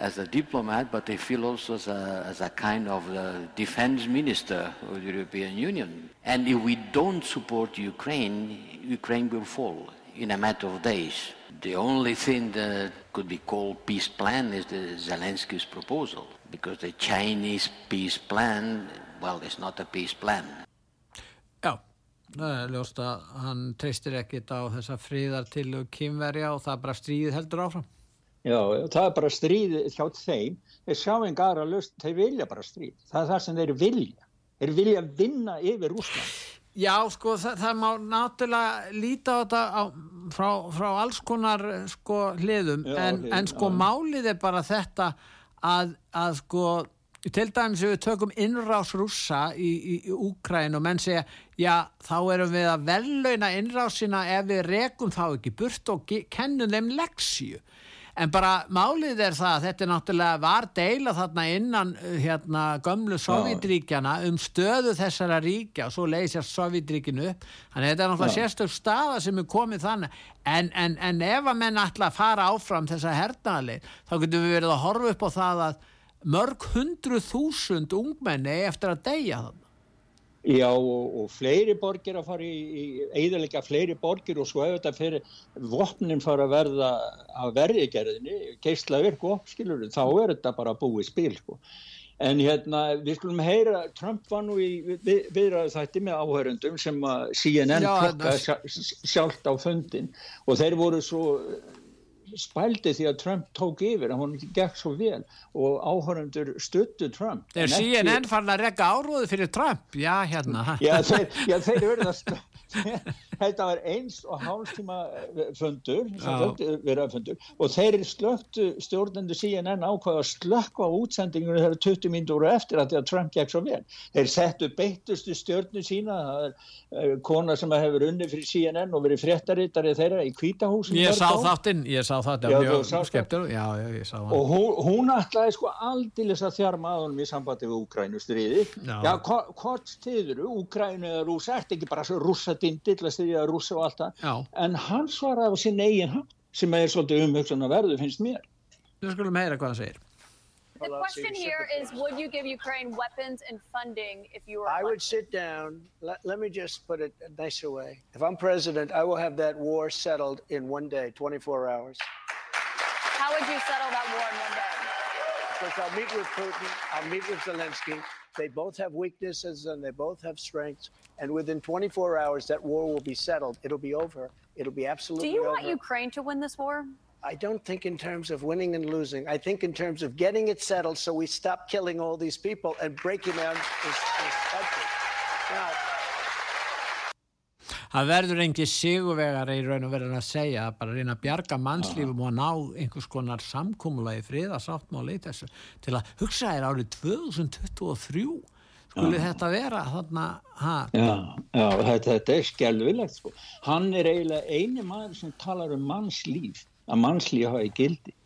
as a diplomat, but I feel also as a, as a kind of uh, defense minister of the European Union. And if we don't support Ukraine, Ukraine will fall in a matter of days. The only thing that could be called peace plan is the Zelensky's proposal, because the Chinese peace plan, well, it's not a peace plan. Já, það er ljóst að hann treystir ekkit á þessa fríðar til kynverja og það bara stríðið heldur áfram. Já, það er bara stríð hjá þeim, þeir sjá enga aðra löst, þeir vilja bara stríð, það er það sem þeir vilja, þeir vilja vinna yfir Úsland. Já, sko, það, það má náttúrulega líta á þetta á frá, frá alls konar sko hliðum. Já, en, hliðum, en sko já. málið er bara þetta að, að sko til dæmis ef við tökum innrás rússa í, í, í Úkræn og menn segja já þá erum við að vellauna innrásina ef við rekum þá ekki burt og kennum þeim leksíu en bara málið er það að þetta er náttúrulega var deila þarna innan uh, hérna gömlu Sovjetríkjana um stöðu þessara ríkja og svo leysast Sovjetríkinu upp þannig þetta er náttúrulega sérstök staða sem er komið þannig. En, en, en ef að menn ætla að fara áfram þessa hernaðarleið þá getum við verið að horfa upp á það að mörg hundru þúsund ungmenni eftir að deyja þannig Já og, og fleiri borgir að fara í, í eðalega fleiri borgir og svo þetta fyrir vopnin fara að verða að verðigerðinni, geisla virk og skilur þá er þetta bara búið spil sko. En hérna við skulum heyra, Trump var nú í við, viðræðu þætti með áhörundum sem að CNN klokka sjálft á fundin og þeir voru svo spældi því að Trump tók yfir að hún gekk svo vel og áhörundur stuttu Trump. Er en ekki- CNN farin að rekka áróðu fyrir Trump? Já, hérna. Já, þeir, já, þeir stö- þetta var eins og hálftíma fundur, Já. verið að fundur og þeir slöktu stjórnendur CNN ákvaða að slökka útsendingunum þegar 20 mínútur voru eftir að því að Trump gekk svo vel. Þeir settu beittustu stjórnu sína, það er uh, kona sem hefur unni fyrir CNN og verið fréttarittari þeirra í kvítahúsinu. Ég sá þáttinn, þetta og hún, hún ætlaði sko aldilis að þjarma að honum í sambandi við Úkrænu stríði Já. hvort stiður Úkrænu eða rúsa, ert ekki bara svo rúsa dindill að stiðja rúsa og allt það en hann svaraði á sinn eigin hann sem er svolítið umhugsun að verðu finnst mér Við skulum heyra hvað hann segir. The question here is would you give Ukraine weapons and funding if you were I would sit down. Let, let me just put it a nicer way. If I'm president, I will have that war settled in one day, 24 hours. How would you settle that war in one day? Because I'll meet with Putin, I'll meet with Zelensky. They both have weaknesses and they both have strengths. And within 24 hours, that war will be settled. It'll be over. It'll be Do absolutely you over. want Ukraine to win this war? I don't think in terms of winning and losing. I think in terms of getting it settled so we stop killing all these people and breaking down this, this country. Now, Það verður engi sigurvegar í raun og verður að segja, bara reyna að bjarga mannslífum og ná einhvers konar samkúmulagi friðasáttmáli í þessu til að hugsa þér árið 2023 skulle þetta vera þarna, ha, já, já þetta, þetta er skelvilegt sko. hann er eiginlega eini maður sem talar um mannslíf að mannslíf hafa í gildi.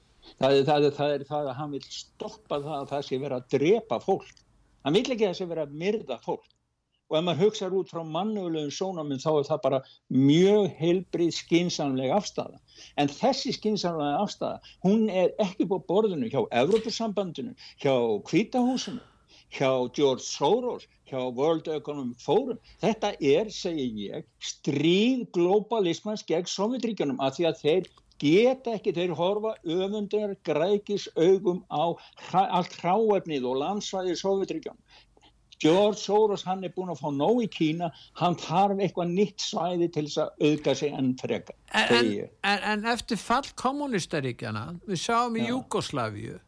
Það er það, er, það er það að hann vil stoppa það að það sé vera að drepa fólk. Hann vil ekki að það sé vera að myrða fólk. Og ef maður hugsaður út frá mannögulegum sónaminn þá er það bara mjög heilbrið skinsamlega afstæða en þessi skinsamlega afstæða hún er ekki búið borðinu hjá Evropasambandinu, hjá Hvítahúsinu hjá George Soros hjá World Economic Forum þetta er, segi ég, stríð globalismans gegn Sovjetríkjunum að því að þeir geta ekki, þeir horfa öfundar grækis augum á allt hráefnið og landsvæði Sovjetríkjunum George Soros hann er búin að fá nóg í Kína hann þarf eitthvað nýtt svæði til þess að auðga sig enn freka en, en, en, eftir fall kommunistaríkjana, við sjáum í. Júkoslavíu,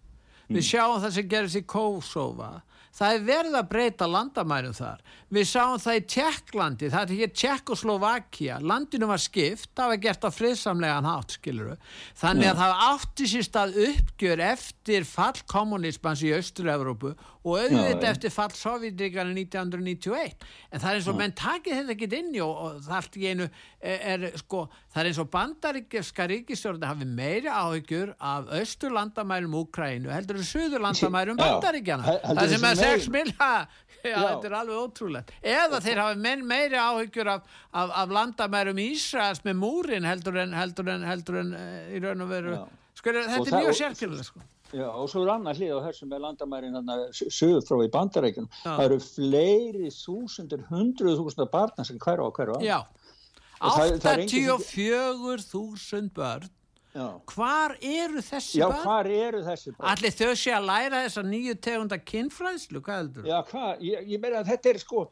Mm. við sjáum það sem gerist í Kósóva, það er verið að breyta landamærum þar. Við sjáum það í Tjekklandi, það er ekki Tjekkoslovakia, landinu var skipt, það var gert á friðsamlegan hátt, skiluru. Þannig að það átti sér stað uppgjör eftir fall kommunismans í Östur-Európu og auðvitað eftir fall Sovjetríkana 1991. En það er eins og menn takið þetta ekki inn og, og það allt í einu er, er sko, það er eins og bandaríkjaska ríkistjórn hafi meiri áhyggjur af austurlandamærum Úkrænu heldur en suðurlandamærum Já, bandaríkjana. heldur Það sem er 6 meiri. milja, þetta er alveg ótrúlegt. Eða þeir hafi menn meiri áhyggjur af, af, af landamærum Ísraels með múrin heldur en, heldur en, heldur en uh, í raun og veru. Sko, þetta Og er mjög sérkjörlega, sko. Já, og svo er annað hlið á þessum með landamærin sögur frá í bandarækjunum. Það eru fleiri þúsundir, hundruð þúsundar barna sem hverfa hverfa. Og er sem- 84.000 börn Já. hvar eru þessi Já, börn? hvar eru þessi börn? Allir þau sé að læra þessa nýju tegunda kynfræðslu, hvað heldur? Já, hvað, ég, ég meina að þetta er sko,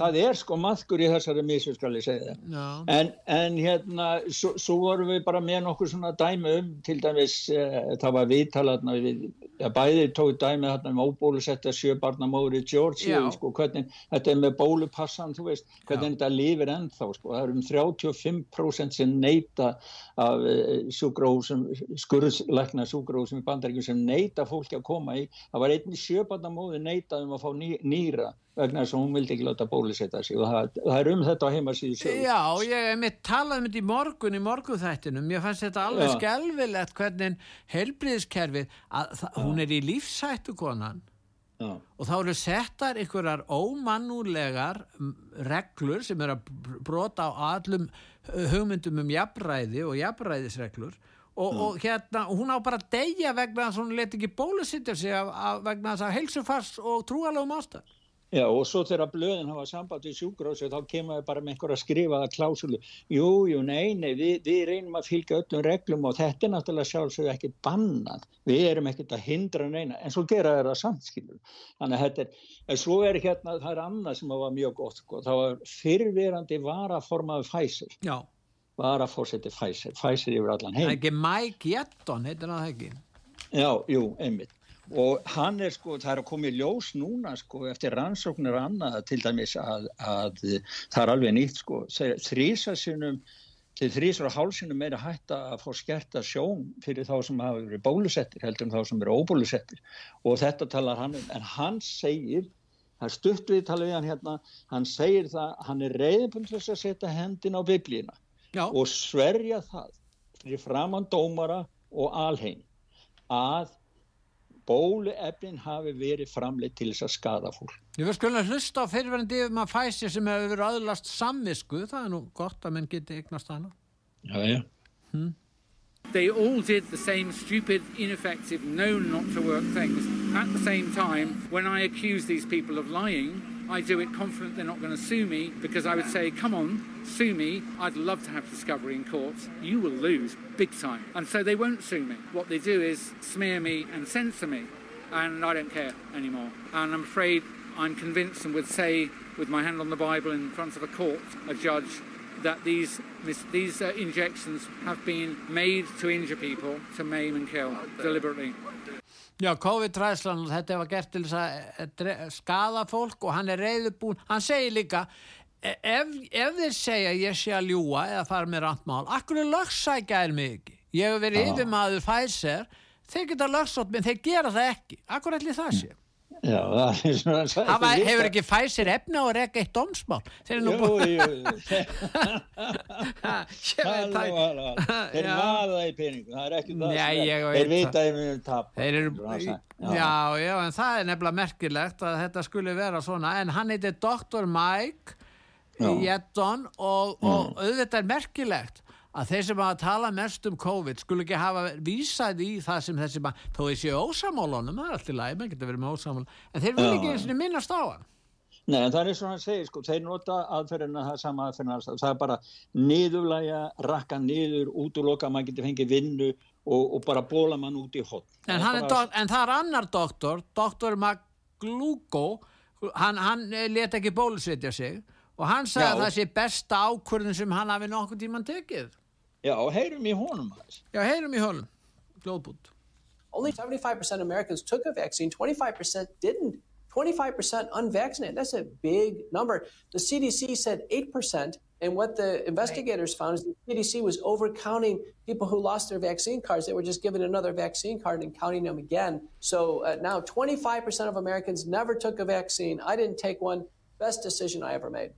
það er sko maðkur í þessari mísu, skal ég segja það. En, en hérna, svo, svo vorum við bara með nokkur svona dæmi um, til dæmis, uh, það var viðtalarna við bæði tók dæmið þarna um óbólusetta sjöbarnamóður í Georgia, Já. sko, hvernig þetta er með bólupassan, veist, hvernig þetta lifir ennþá, sko, það eru um 35% sem neyta af sjúgrósum, skurðslækna sjúgrósum í bandaríkjum sem neyta fólki að koma í, það var einni sjöbarnamóður neytað um að fá ný, nýra vegna þess að hún vildi ekki láta bólusetta sig og það, það er um þetta á heimasíðu sögur. Já, ég hef mitt talað um þetta í morgun í morgunþættinum, ég fannst þetta alveg Já. skelvilegt hvernig heilbriðiskerfið, að það- hún er í lífsættu konan Já. og þá eru settar einhverjar ómannúlegar mm, reglur sem eru að br- brota á allum uh, hugmyndum um jafnræði og jafnræðisreglur og, og hérna, hún á bara að deyja vegna þess að hún let ekki bólusittja sig af, af, vegna þess að heilsufars og trúalögum ástæð. Já, og svo þegar blöðin hafa samband við sjúkrósi þá kemur það bara með einhverja skrifaða klásulu. Jú, jú, nei, nei, við, við reynum að fylgja öllum reglum og þetta er náttúrulega sjálfsögðu ekki bannað. Við erum ekkert að hindra neina, en svo gera þeirra samskilur. Þannig að þetta er, en svo er hérna, það er annað sem var mjög gott, sko. Það var fyrrverandi varaformaður Pfizer. Já. Varafórseti Pfizer, Pfizer yfir allan heim. Ekki Mike Jetton, heitir það ekki? Já, jú, einmitt. Og hann er sko, það er að koma í ljós núna sko eftir rannsóknir og annað til dæmis að, að það er alveg nýtt sko. Þrísasinum, til þrísar og hálsinum meira hætta að fá skerta sjón fyrir þá sem hafa verið bólusettir heldur en þá sem eru óbólusettir. Og þetta talar hann um, en hann segir, það er stutt við tala við hann hérna, hann segir það, hann er reyðbund þess að setja hendin á biblíuna Já. og sverja það fyrir framann dómara og alheim að bóluefnin hafi verið framleitt til þess að skada fólk. Ég verð skulum að hlusta á fyrirverandi yfir maður fæsir sem hefur verið aðlast samvisku, það er nú gott að menn geti eignast hana. Já, já. They all did the same stupid, ineffective, known not to work things. At the same time, when I accuse these people of lying, I do it confident they're not going to sue me because I would say, come on, sue me. I'd love to have discovery in courts. You will lose big time. And so they won't sue me. What they do is smear me and censor me. And I don't care anymore. And I'm afraid I'm convinced and would say, with my hand on the Bible in front of a court, a judge, that these these uh, injections have been made to injure people, to maim and kill deliberately. Já, COVID-træslan, þetta var gert til að eh, skada fólk og hann er reyðubún, hann segir líka e- ef, ef þeir segja ég sé að ljúa eða fara með randmál akkur er lögsækja er mig ekki? Ég hef verið Já. yfirmaður Pfizer þeir geta lögsótt, menn þeir gera það ekki. Akkur ætli það sé Já, það er. Hafa, hefur ekki Pfizer efna og reka eitt domsmál Jú, jú. Þeir Já. vaða í peningu, það er ekki það. Já, ég Þeir vita að þeir munu tapa. Þeir eru, Svona að segja. já, já, en það er nefnilega merkilegt að þetta skulle vera svona, en hann heitir Dr. Mike Já. Jetton og, og auðvitað er merkilegt að þeir sem hafa talað mest um COVID skulle ekki hafa vísað í það sem þessi maður, þó þessi ósamálunum, það er allt í lagi, maður getur verið með ósamál, en þeir vil ekki eins og minnast á hann. Nei, en það er og hann segir, sko, þeir nota aðferðina það sama aðferðina. Það er bara niðurlæga, rakka niður, útloka, maður getur fengið vinnu og, og bara bóla mann út í hot. En, er dok- en það er annar doktor, doktor Maglugo, hann, hann let ekki bólusetja sig og hann sagði Já. að það sé besta ákvörðin sem hann hafi nokkuð tíman tekið. Já, heyrum í honum aðeins. Já, heyrum í honum. Glóðbút. Only 75% of Americans took a vaccine, 25% didn't. 25% unvaccinated. That's a big number. The CDC said 8%. And what the investigators found is the CDC was overcounting people who lost their vaccine cards. They were just given another vaccine card and counting them again. So uh, now 25% of Americans never took a vaccine. I didn't take one. Best decision I ever made.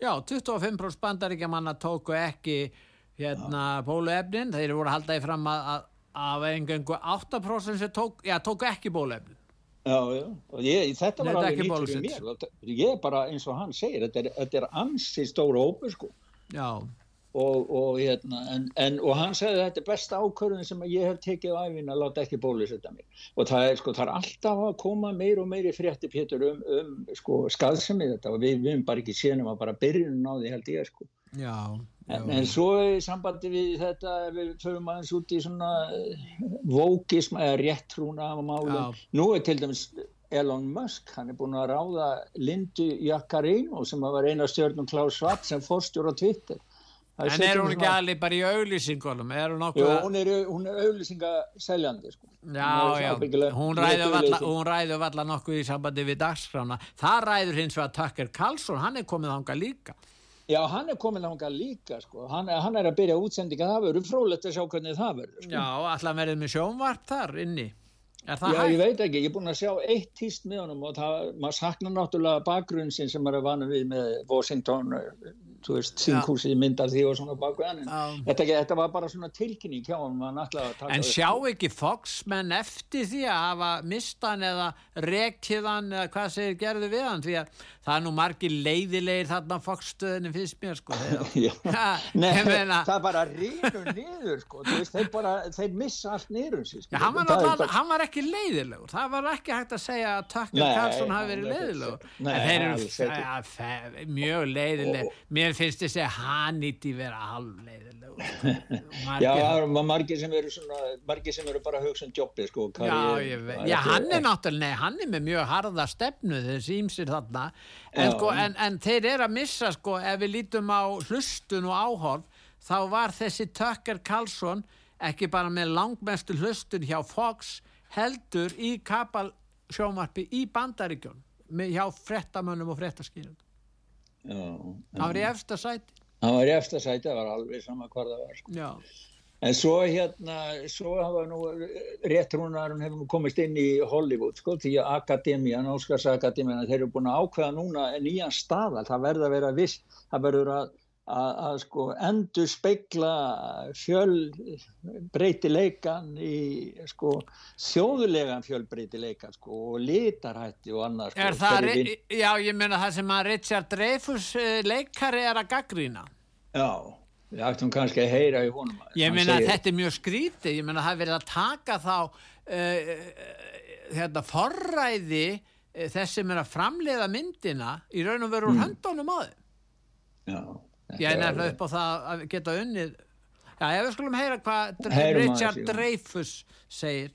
Já, 25% bandaríkjamanna tóku ekki hérna bóluefnin, þeir voru að halda í fram að, að engangu 8% sem tók, já, tóku ekki bóluefnin. Já, já, og ég, þetta var alveg nýtt fyrir mér. þetta- Ég bara eins og hann segir, þetta er, þetta er ansi stóra hópur, sko. Já. Og, og, hérna, en, en, og hann segði þetta er besta ákvörðin sem ég hef tekið á æfina að láta ekki bólusetta mig. Og það er, sko, það er alltaf að koma meir og meiri frétti, Pétur, um, um sko, skaðsemi þetta og við, við erum bara ekki séðum að bara byrjunum á því held ég, sko. Já. En, en svo í sambandi við þetta, við förum aðeins út í svona eh, vókism eða réttrúna af málum. Nú er til dæmis Elon Musk, hann er búin að ráða Lindu Jaccarino sem var eina stjórnum Klaus Schwab sem fórstjóra Twitter. Það En er setjum hún ekki alveg bara í auglýsingunum? Er hún Jú, hún er, hún er auðlýsingaseljandi sko. Já, er já, hún ræður valla, nokkuð í sambandi við dagskrána. Það ræður hins vegar Tucker Carlson, hann er komið ánga líka. Já, hann er komin þangað líka sko. hann, hann er að byrja útsendinga, það verður frólægt að sjá hvernig það verður sko. Já, allan verður með sjónvarp þar inni. Já, ég hægt? veit ekki, ég er búin að sjá eitt tíst með honum og það, maður saknar náttúrulega bakgrunn sem maður er vanið við með Washington, þú veist, þinghúsið myndar því og svona bakgrunn en Já. þetta, þetta var bara svona tilkynning hjá hann, maður náttúrulega taka En sjá ekki Fox-menn eftir því að hafa mistan eða rekið hann eða hvað segir gerðu við hann? Því að það er nú margir leiðilegir þarna Fox-stöðinu finnst mér sko. Nei, meina- það bara rínur niður sko, þú veist, þeir bara, þeir missa allt niður um sig, Já, hann var, bara- hann var ekki leiðilegur, það var ekki hægt að segja að Tucker Carlson hafi hann verið leiðilegur. Nei, fe- mjög leiðileg, mér finnst þess að hann ítti vera halv leiðilegur. Já, það eru margir sem eru svona, margir sem eru bara hugsa um jobbið sko, Já, karriér- ég veit, já, hann er náttúrulega, nei, hann er með mjög harða stefnu þessi ímsir þarna, en, Já. sko, en, en þeir eru að missa, sko, ef við lítum á hlustun og áhorf, þá var þessi Tucker Carlson ekki bara með langmestu hlustun hjá Fox, heldur í kapal sjómarpi í bandaríkjón, hjá frettamönnum og frettaskýrun. Það var í efsta sæti. hann var í eftir sæti, það var alveg sama hvar það var sko. Já. En svo hérna, svo hafa nú réttrúnarinn hefur nú komist inn í Hollywood sko, því að Akademían, Óskarsakademían, þeir eru búin að ákveða núna nýjan staðal, það verður að vera viss, það verður að, að, sko endur speikla fjöl breytileikan í sko þjóðulegan fjölbreytileikan sko og litarhætti og annað sko. Er það, já, ég meina það sem að Richard Dreyfus eh, leikari er að gaggrína. Já, við ættum kannski að heyra í honum. Ég segir- þetta er mjög skrítið, ég meina það er verið að taka þá uh, hérna forræði uh, þess sem er að framleiða myndina í raun og veru úr höndunum á þeim. Já. Ég er nefnilega upp á það að geta unnið. Já, ef við skulum heyra hvað Dr- Heyrum aðeins Richard. Dreyfus segir.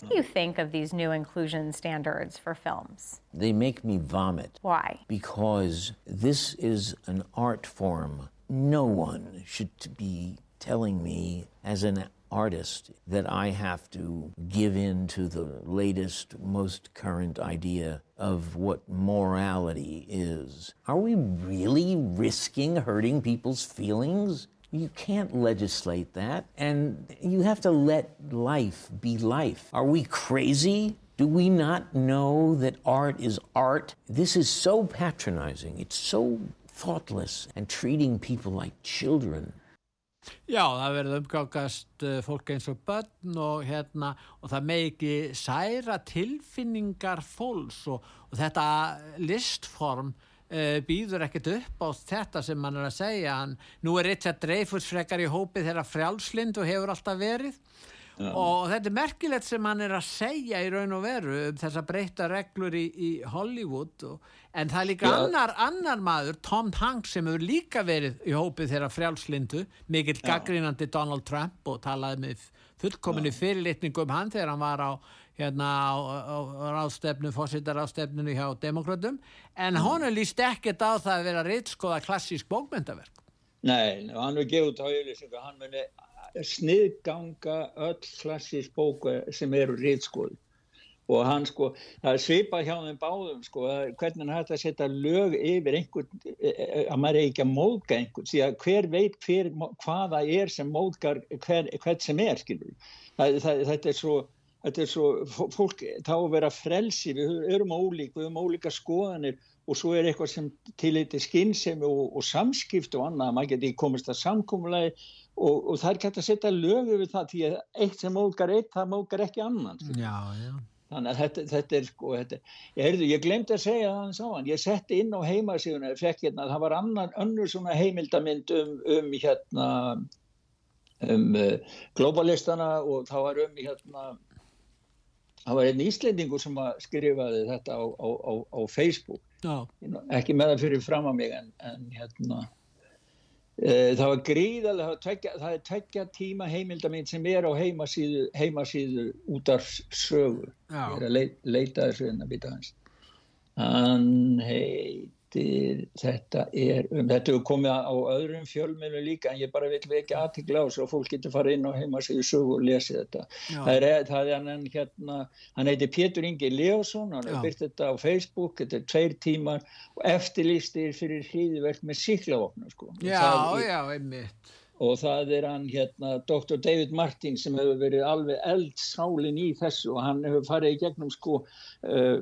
What do you think of these new inclusion standards for films? They make me vomit. Why? Because this is an art form. No one should be telling me as an artist that I have to give in to the latest, most current idea of what morality is. Are we really risking hurting people's feelings? You can't legislate that, and you have to let life be life. Are we crazy? Do we not know that art is art? This is so patronizing. It's so thoughtless and treating people like children. Já, það verður umgákast uh, fólk eins og börn og hérna og það með ekki særa tilfinningar fólks og, og þetta listform uh, býður ekkert upp á þetta sem mann er að segja. Hann, nú er Richard Dreyfus frekar í hópi þeirra frjálslind og hefur alltaf verið Já. og þetta er merkilegt sem hann er að segja í raun og veru um þessa breyta reglur í, í Hollywood og, en það er líka Já. annar, annar maður, Tom Hanks sem hefur líka verið í hópið þeirra frjálslindu mikill gaggrínandi Donald Trump og talaði með fullkominni fyrirlitningu um hann þegar hann var á hérna á, á, á ráðstefnu, fósitaráðstefnunu hjá demokratum, en honum líst ekkert á það að vera reytskoða klassísk bókmyndaverk. Nei, hann er gefið út á auðlýsingu, hann muni sniðganga öll klassísk bók sem eru rítskoð og hann sko, það er svipað hjá þeim báðum sko, hvernig hann hægt að setja lög yfir einhvern, e, e, að maður er ekki að móðga einhvern, því að hver veit hver, hvaða er sem móðgar hver, hvert sem er, skilur það, það, þetta er svo þetta er svo, fó- fólk, þá að vera frelsi við erum ólík, við erum ólíka skoðanir og svo er eitthvað sem tiliti skinnsemi og, og samskipt og annað, maður geti komist að samkúmulagi og, og það er hægt að setja lög yfir það því að eitt sem móðgar eitt, það móðgar ekki annan skilur. Já, já. Þannig að þetta, þetta er sko, þetta, ég, heyrðu, ég glemdi að segja það hans á hann, ég setti inn á heimasíðuna, hérna, það var annan, önnur svona heimildamind um, um hérna, um uh, globalistana og það var um hérna, það var einn Íslendingur sem að skrifaði þetta á, á, á, á Facebook, Já. ekki með það fyrir fram að mig en, en hérna, Eh, Það var gríðarlega, það, er tveggja tíma heimildamind sem er á heimasíðu, heimasíðu út af sögu. Já. Ég er að leit, leita þessu en að bita hans. Hann heitir, þetta er, um, þetta hefur komið á öðrum fjölminu líka en ég bara vil ekki aðtikla á svo fólk getur farið inn á heimasíðu sögu og lesið þetta. Það er, það er hann hérna, hann heitir Pétur Ingi Leosson, hann hefur byrkt þetta á Facebook, þetta er tveir tímar og eftirlýstir fyrir hríðverk með síklavopna sko. Já, já, einmitt og það er hann hérna Dr. David Martin sem hefur verið alveg eldsálin í þessu og hann hefur farið í gegnum sko uh,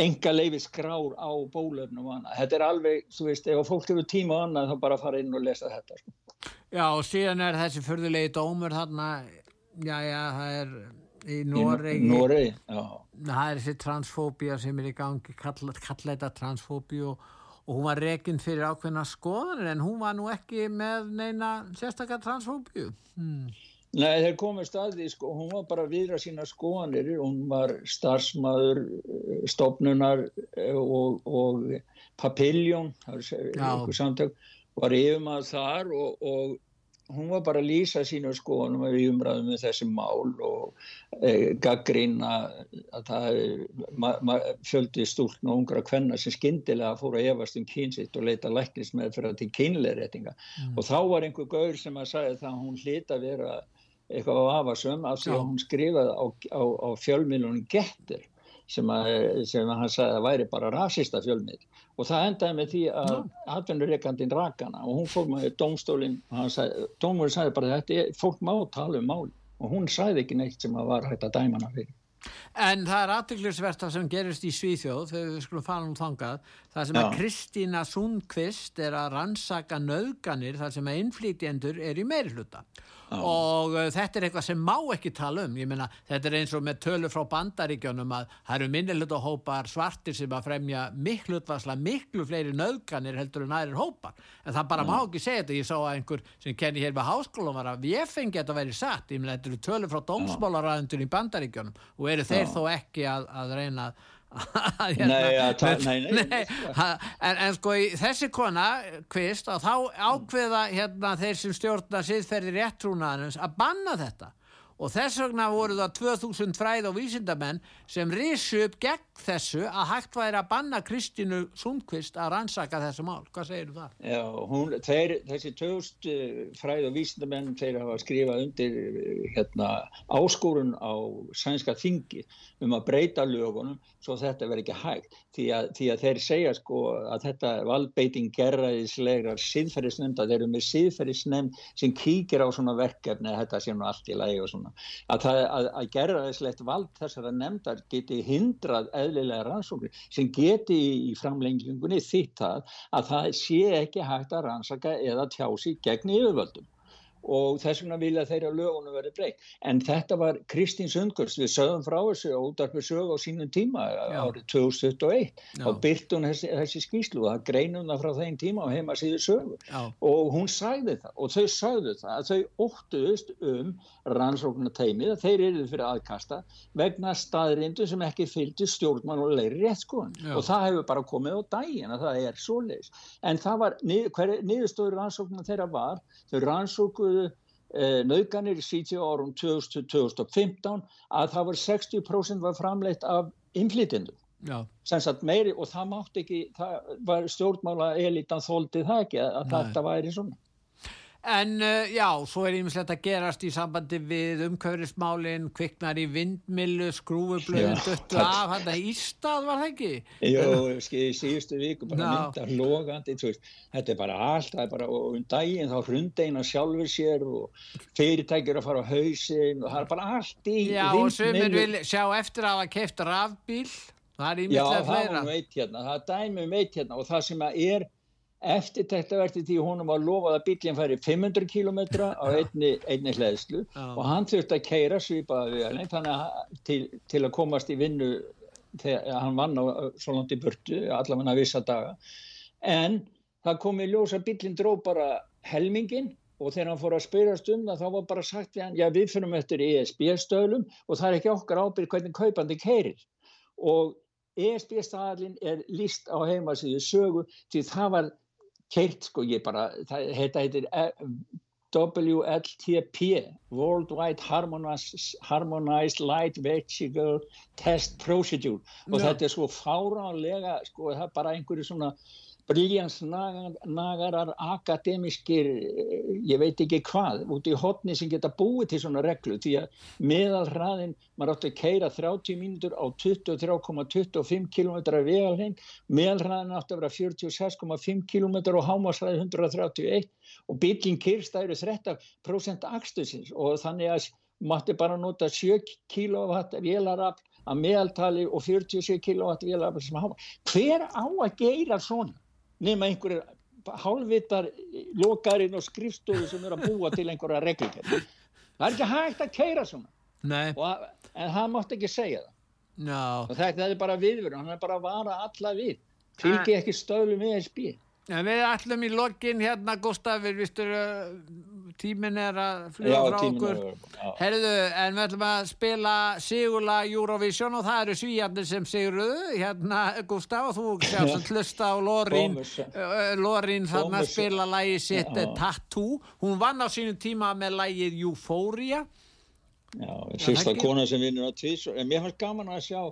enga leifi skrár á bólöfnum og annað. Þetta er alveg, þú veist, ef fólk hefur tíma og annað þá bara fara inn og lesa þetta sko. Já og síðan er þessi förðulegi dómur þarna, já já það er í Noregi. Í Noregi, já. Það er þessi transfóbia sem er í gangi, kalla, kalla þetta transfóbia og og hún var rekinn fyrir ákveðna skoðanir en hún var nú ekki með neina sérstakar transfóbíu. Hmm. Nei, þeir komið staði, sko, hún var bara viðra sína skoðanir, hún var starfsmaður, eh, stofnunar eh, og, og papiljón, var yfirmað þar og, og hún var bara að lýsa sínu skoðunum við umræðum með þessi mál og e, gaggrína að það fjöldi stúln og ungra kvenna sem skindilega fór að efast um kynsitt og leita læknis með fyrir að til kynleirreitinga mm. og þá var einhver gaur sem að sagði það að hún hlita að vera eitthvað á afasum af því að hún skrifaði á, á, á fjölmilunum getur sem að, sem að hann sagði að væri bara rasista fjölmil og það endaði með því að atvinnureikandin rakana og hún fór með domstólinn og sagði, dómurinn sagði bara þetta er, fólk má tala um mál og hún sagði ekki neitt sem að var hægt að dæma hana fyrir. En það er aðtöklusvert það sem gerist í Svíþjóð þegar við skulum fara um þangað það sem Já. að Kristína Sundqvist er að rannsaka nöðganir þar sem að innflýtjendur er í meirhluta og uh, þetta er eitthvað sem má ekki tala um. Ég meina þetta er eins og með tölu frá bandaríkjónum að það eru minnilega hópar svartir sem að fremja miklu utvarsla miklu fleiri nöðganir heldur en aðrir hópar. En það bara mm. má ekki segja þetta. Ég sá að einhver sem kenni hér með háskóla var að við fengi þetta að vera satt. Ég meina þetta eru tölu frá dómsmálaræðundun í bandaríkjónum og eru þeir Já. þó ekki að, að reyna að hérna, nei, ja, ta, nei, nei, nei en, en sko þessi kona kvist að þá ákveða hérna þeir sem stjórna siðferði réttrúnaðanins að banna þetta og þess vegna voru það 2000 fræð og vísindamenn sem risu upp gegn þessu að hægt væri að banna Kristínu Sundqvist að rannsaka þessu mál. Hvað segir þú það? Já, hún, þeir, þessi 2000 eh, fræð og vísindamenn þeir hafa skrifað undir eh, hérna, áskórun á sænska þingi um að breyta lögunum svo þetta verði ekki hægt því að, því að þeir segja sko að þetta valbeiting gerraðislegar síðferðisnefnd að þeir eru með síðferðisnefnd sem kíkir á svona verkefni þetta sé nú allt í lagi og svona að, að, að gerraðislegt vald þessara nefndar geti hindrað eðlilega rannsóknir sem geti í framlengingunni þitt að það sé ekki hægt að rannsaka eða tjási gegn yfirvöldum og þess vegna vilja þeirra lögunum verið breykt. En þetta var Kristín Sundgurs, við sögum frá þessu og útarpið sög á sínum tíma Já. árið 2021 Já. og byrt hún þessi, þessi skýslu og greinum það frá þeim tíma og heima síðu sögu Já. og hún sagði það og þau sagði það að þau óttuðust um rannsóknateimið að þeir eru fyrir aðkasta vegna staðrindu sem ekki fylgdi leiri réttskóðan og það hefur bara komið á daginn að það er svo leis. En það var, niðurstöður rannsóknar skoðuðu eh, nauðganir í síti árum 2015 að það var 60% var framleitt af innflytjendum. Meiri, og það mátt ekki, það var stjórnmála elitan þóldi það ekki að Nei. þetta væri svona. En uh, já, svo er ímislegt að gerast í sambandi við umkaurismálinn, kviknar í vindmilu, skrúfublöðin, döttu af, hann að Ístað var það ekki? Jó, í síðustu viku bara myndar logandi, þetta er bara allt, það er bara, um daginn þá hrundeina sjálfur sér og fyrirtækjur að fara á hausin og það er bara allt í vindmilu. Já, og sömur vil sjá eftir að hafa keft rafbíl, það er ímislegt fleira. Já, það var nú eitt hérna, það er dæmi um eitt hérna og það sem að er eftirtæktaverti því honum var lofað að bílinn færi 500 km á einni, einni hlæðslu og hann þurfti að keira svipaði til, til að komast í vinnu þegar hann vann á svo langt í burtu, allavega vissa daga. En það kom í ljós að bílinn dró bara helmingin og þegar hann fór að spyrjast um það þá var bara sagt við hann, já við fyrir eftir ESB stöðlum og það er ekki okkar ábyrg hvernig kaupandi keirir og ESB staðalinn er líst á heimasíðu sögu því það var keirt sko ég bara, þetta heitir WLTP, Worldwide Harmonized, Harmonized Light Vehicle Test Procedure. Og þetta er svo fáránlega, sko, það er bara einhverju svona briljansnagarar akademiskir, eh, ég veit ekki hvað, út í hotni sem geta búið til svona reglu því að meðalhraðin, maður átti að keira 30 mínútur á 23,25 km vegalinn, meðalhraðin átti að vera 46,5 km og hámasræði 131 og bílinn kyrstæður 30% akstusins og þannig að mátti bara nota 7 kW vélarafl að meðaltali og 47 kW vélarafl sem hafa. Hver á að geira svona? Nefna einhverjir hálfvitar lokarinn og skrifstofu sem eru að búa til einhverja reglíkjör. Það er ekki hægt að keira svona. Og, en það mátti ekki segja það. Já. Og þetta er bara viðvörun, hann er bara að vara alla við. Fylgi ekki stöðlum við ESB. En við ætlum í lokin hérna, Gustaf, við vistur tímin er að Já, frá okkur. er að-. Herðu, en við ætlum að spila sigurla Eurovision og það eru svíjarnir sem sigurðu, hérna, Gustaf, og þú sjálfsagt hlusta á Lorín, uh, Lorín þarna Thomas. spila lægi sitt Já. uh, Tattoo. Hún vann á sínum tíma með lægið Euphoria. Já, ekki? kona sem vinnur á tvís en mér fannst gaman að sjá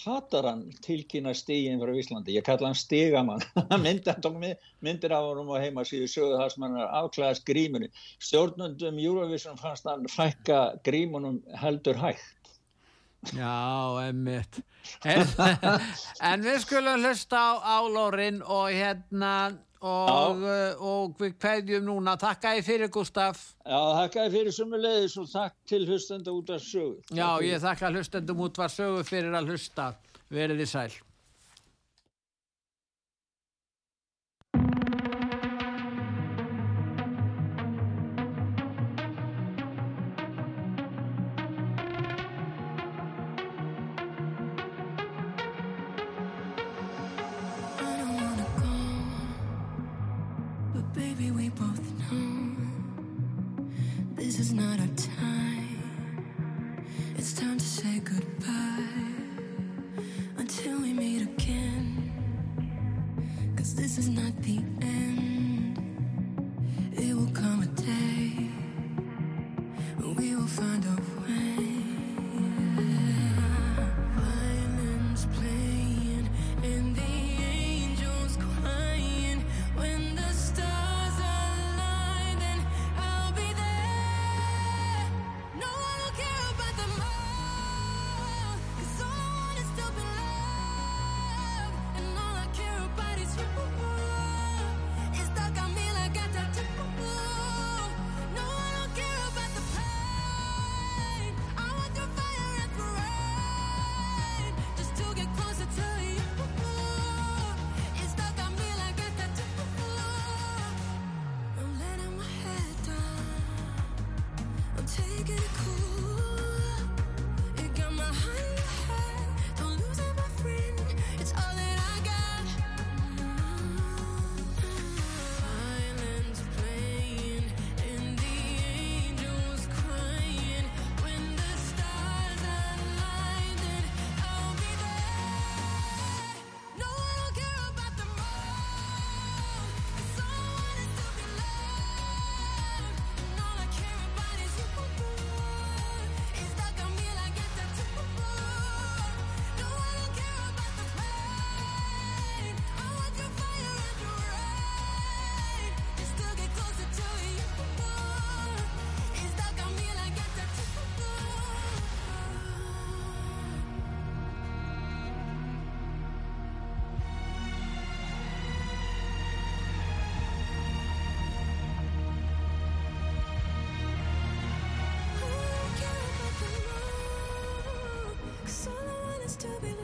hataran tilkynna stígin frá Íslandi? Ég kalla hann stigamann. Myndir, hann myndir af honum á heimasíðu sögðu það sem hann er afklæðast grímunni. Stjórnundum Eurovision fannst hann fækka grímunum heldur hægt. Já, emmitt. En, en við skulum hlusta á, á Lorín og hérna og, uh, og við kveðjum núna. Takk að þið fyrir, Gustaf. Já, þakkaði fyrir sumu leiðis og takk til hlustenda út af sögu Já, ég þakka hlustendum út var sögu fyrir að hlusta. Verið þið sæl. To be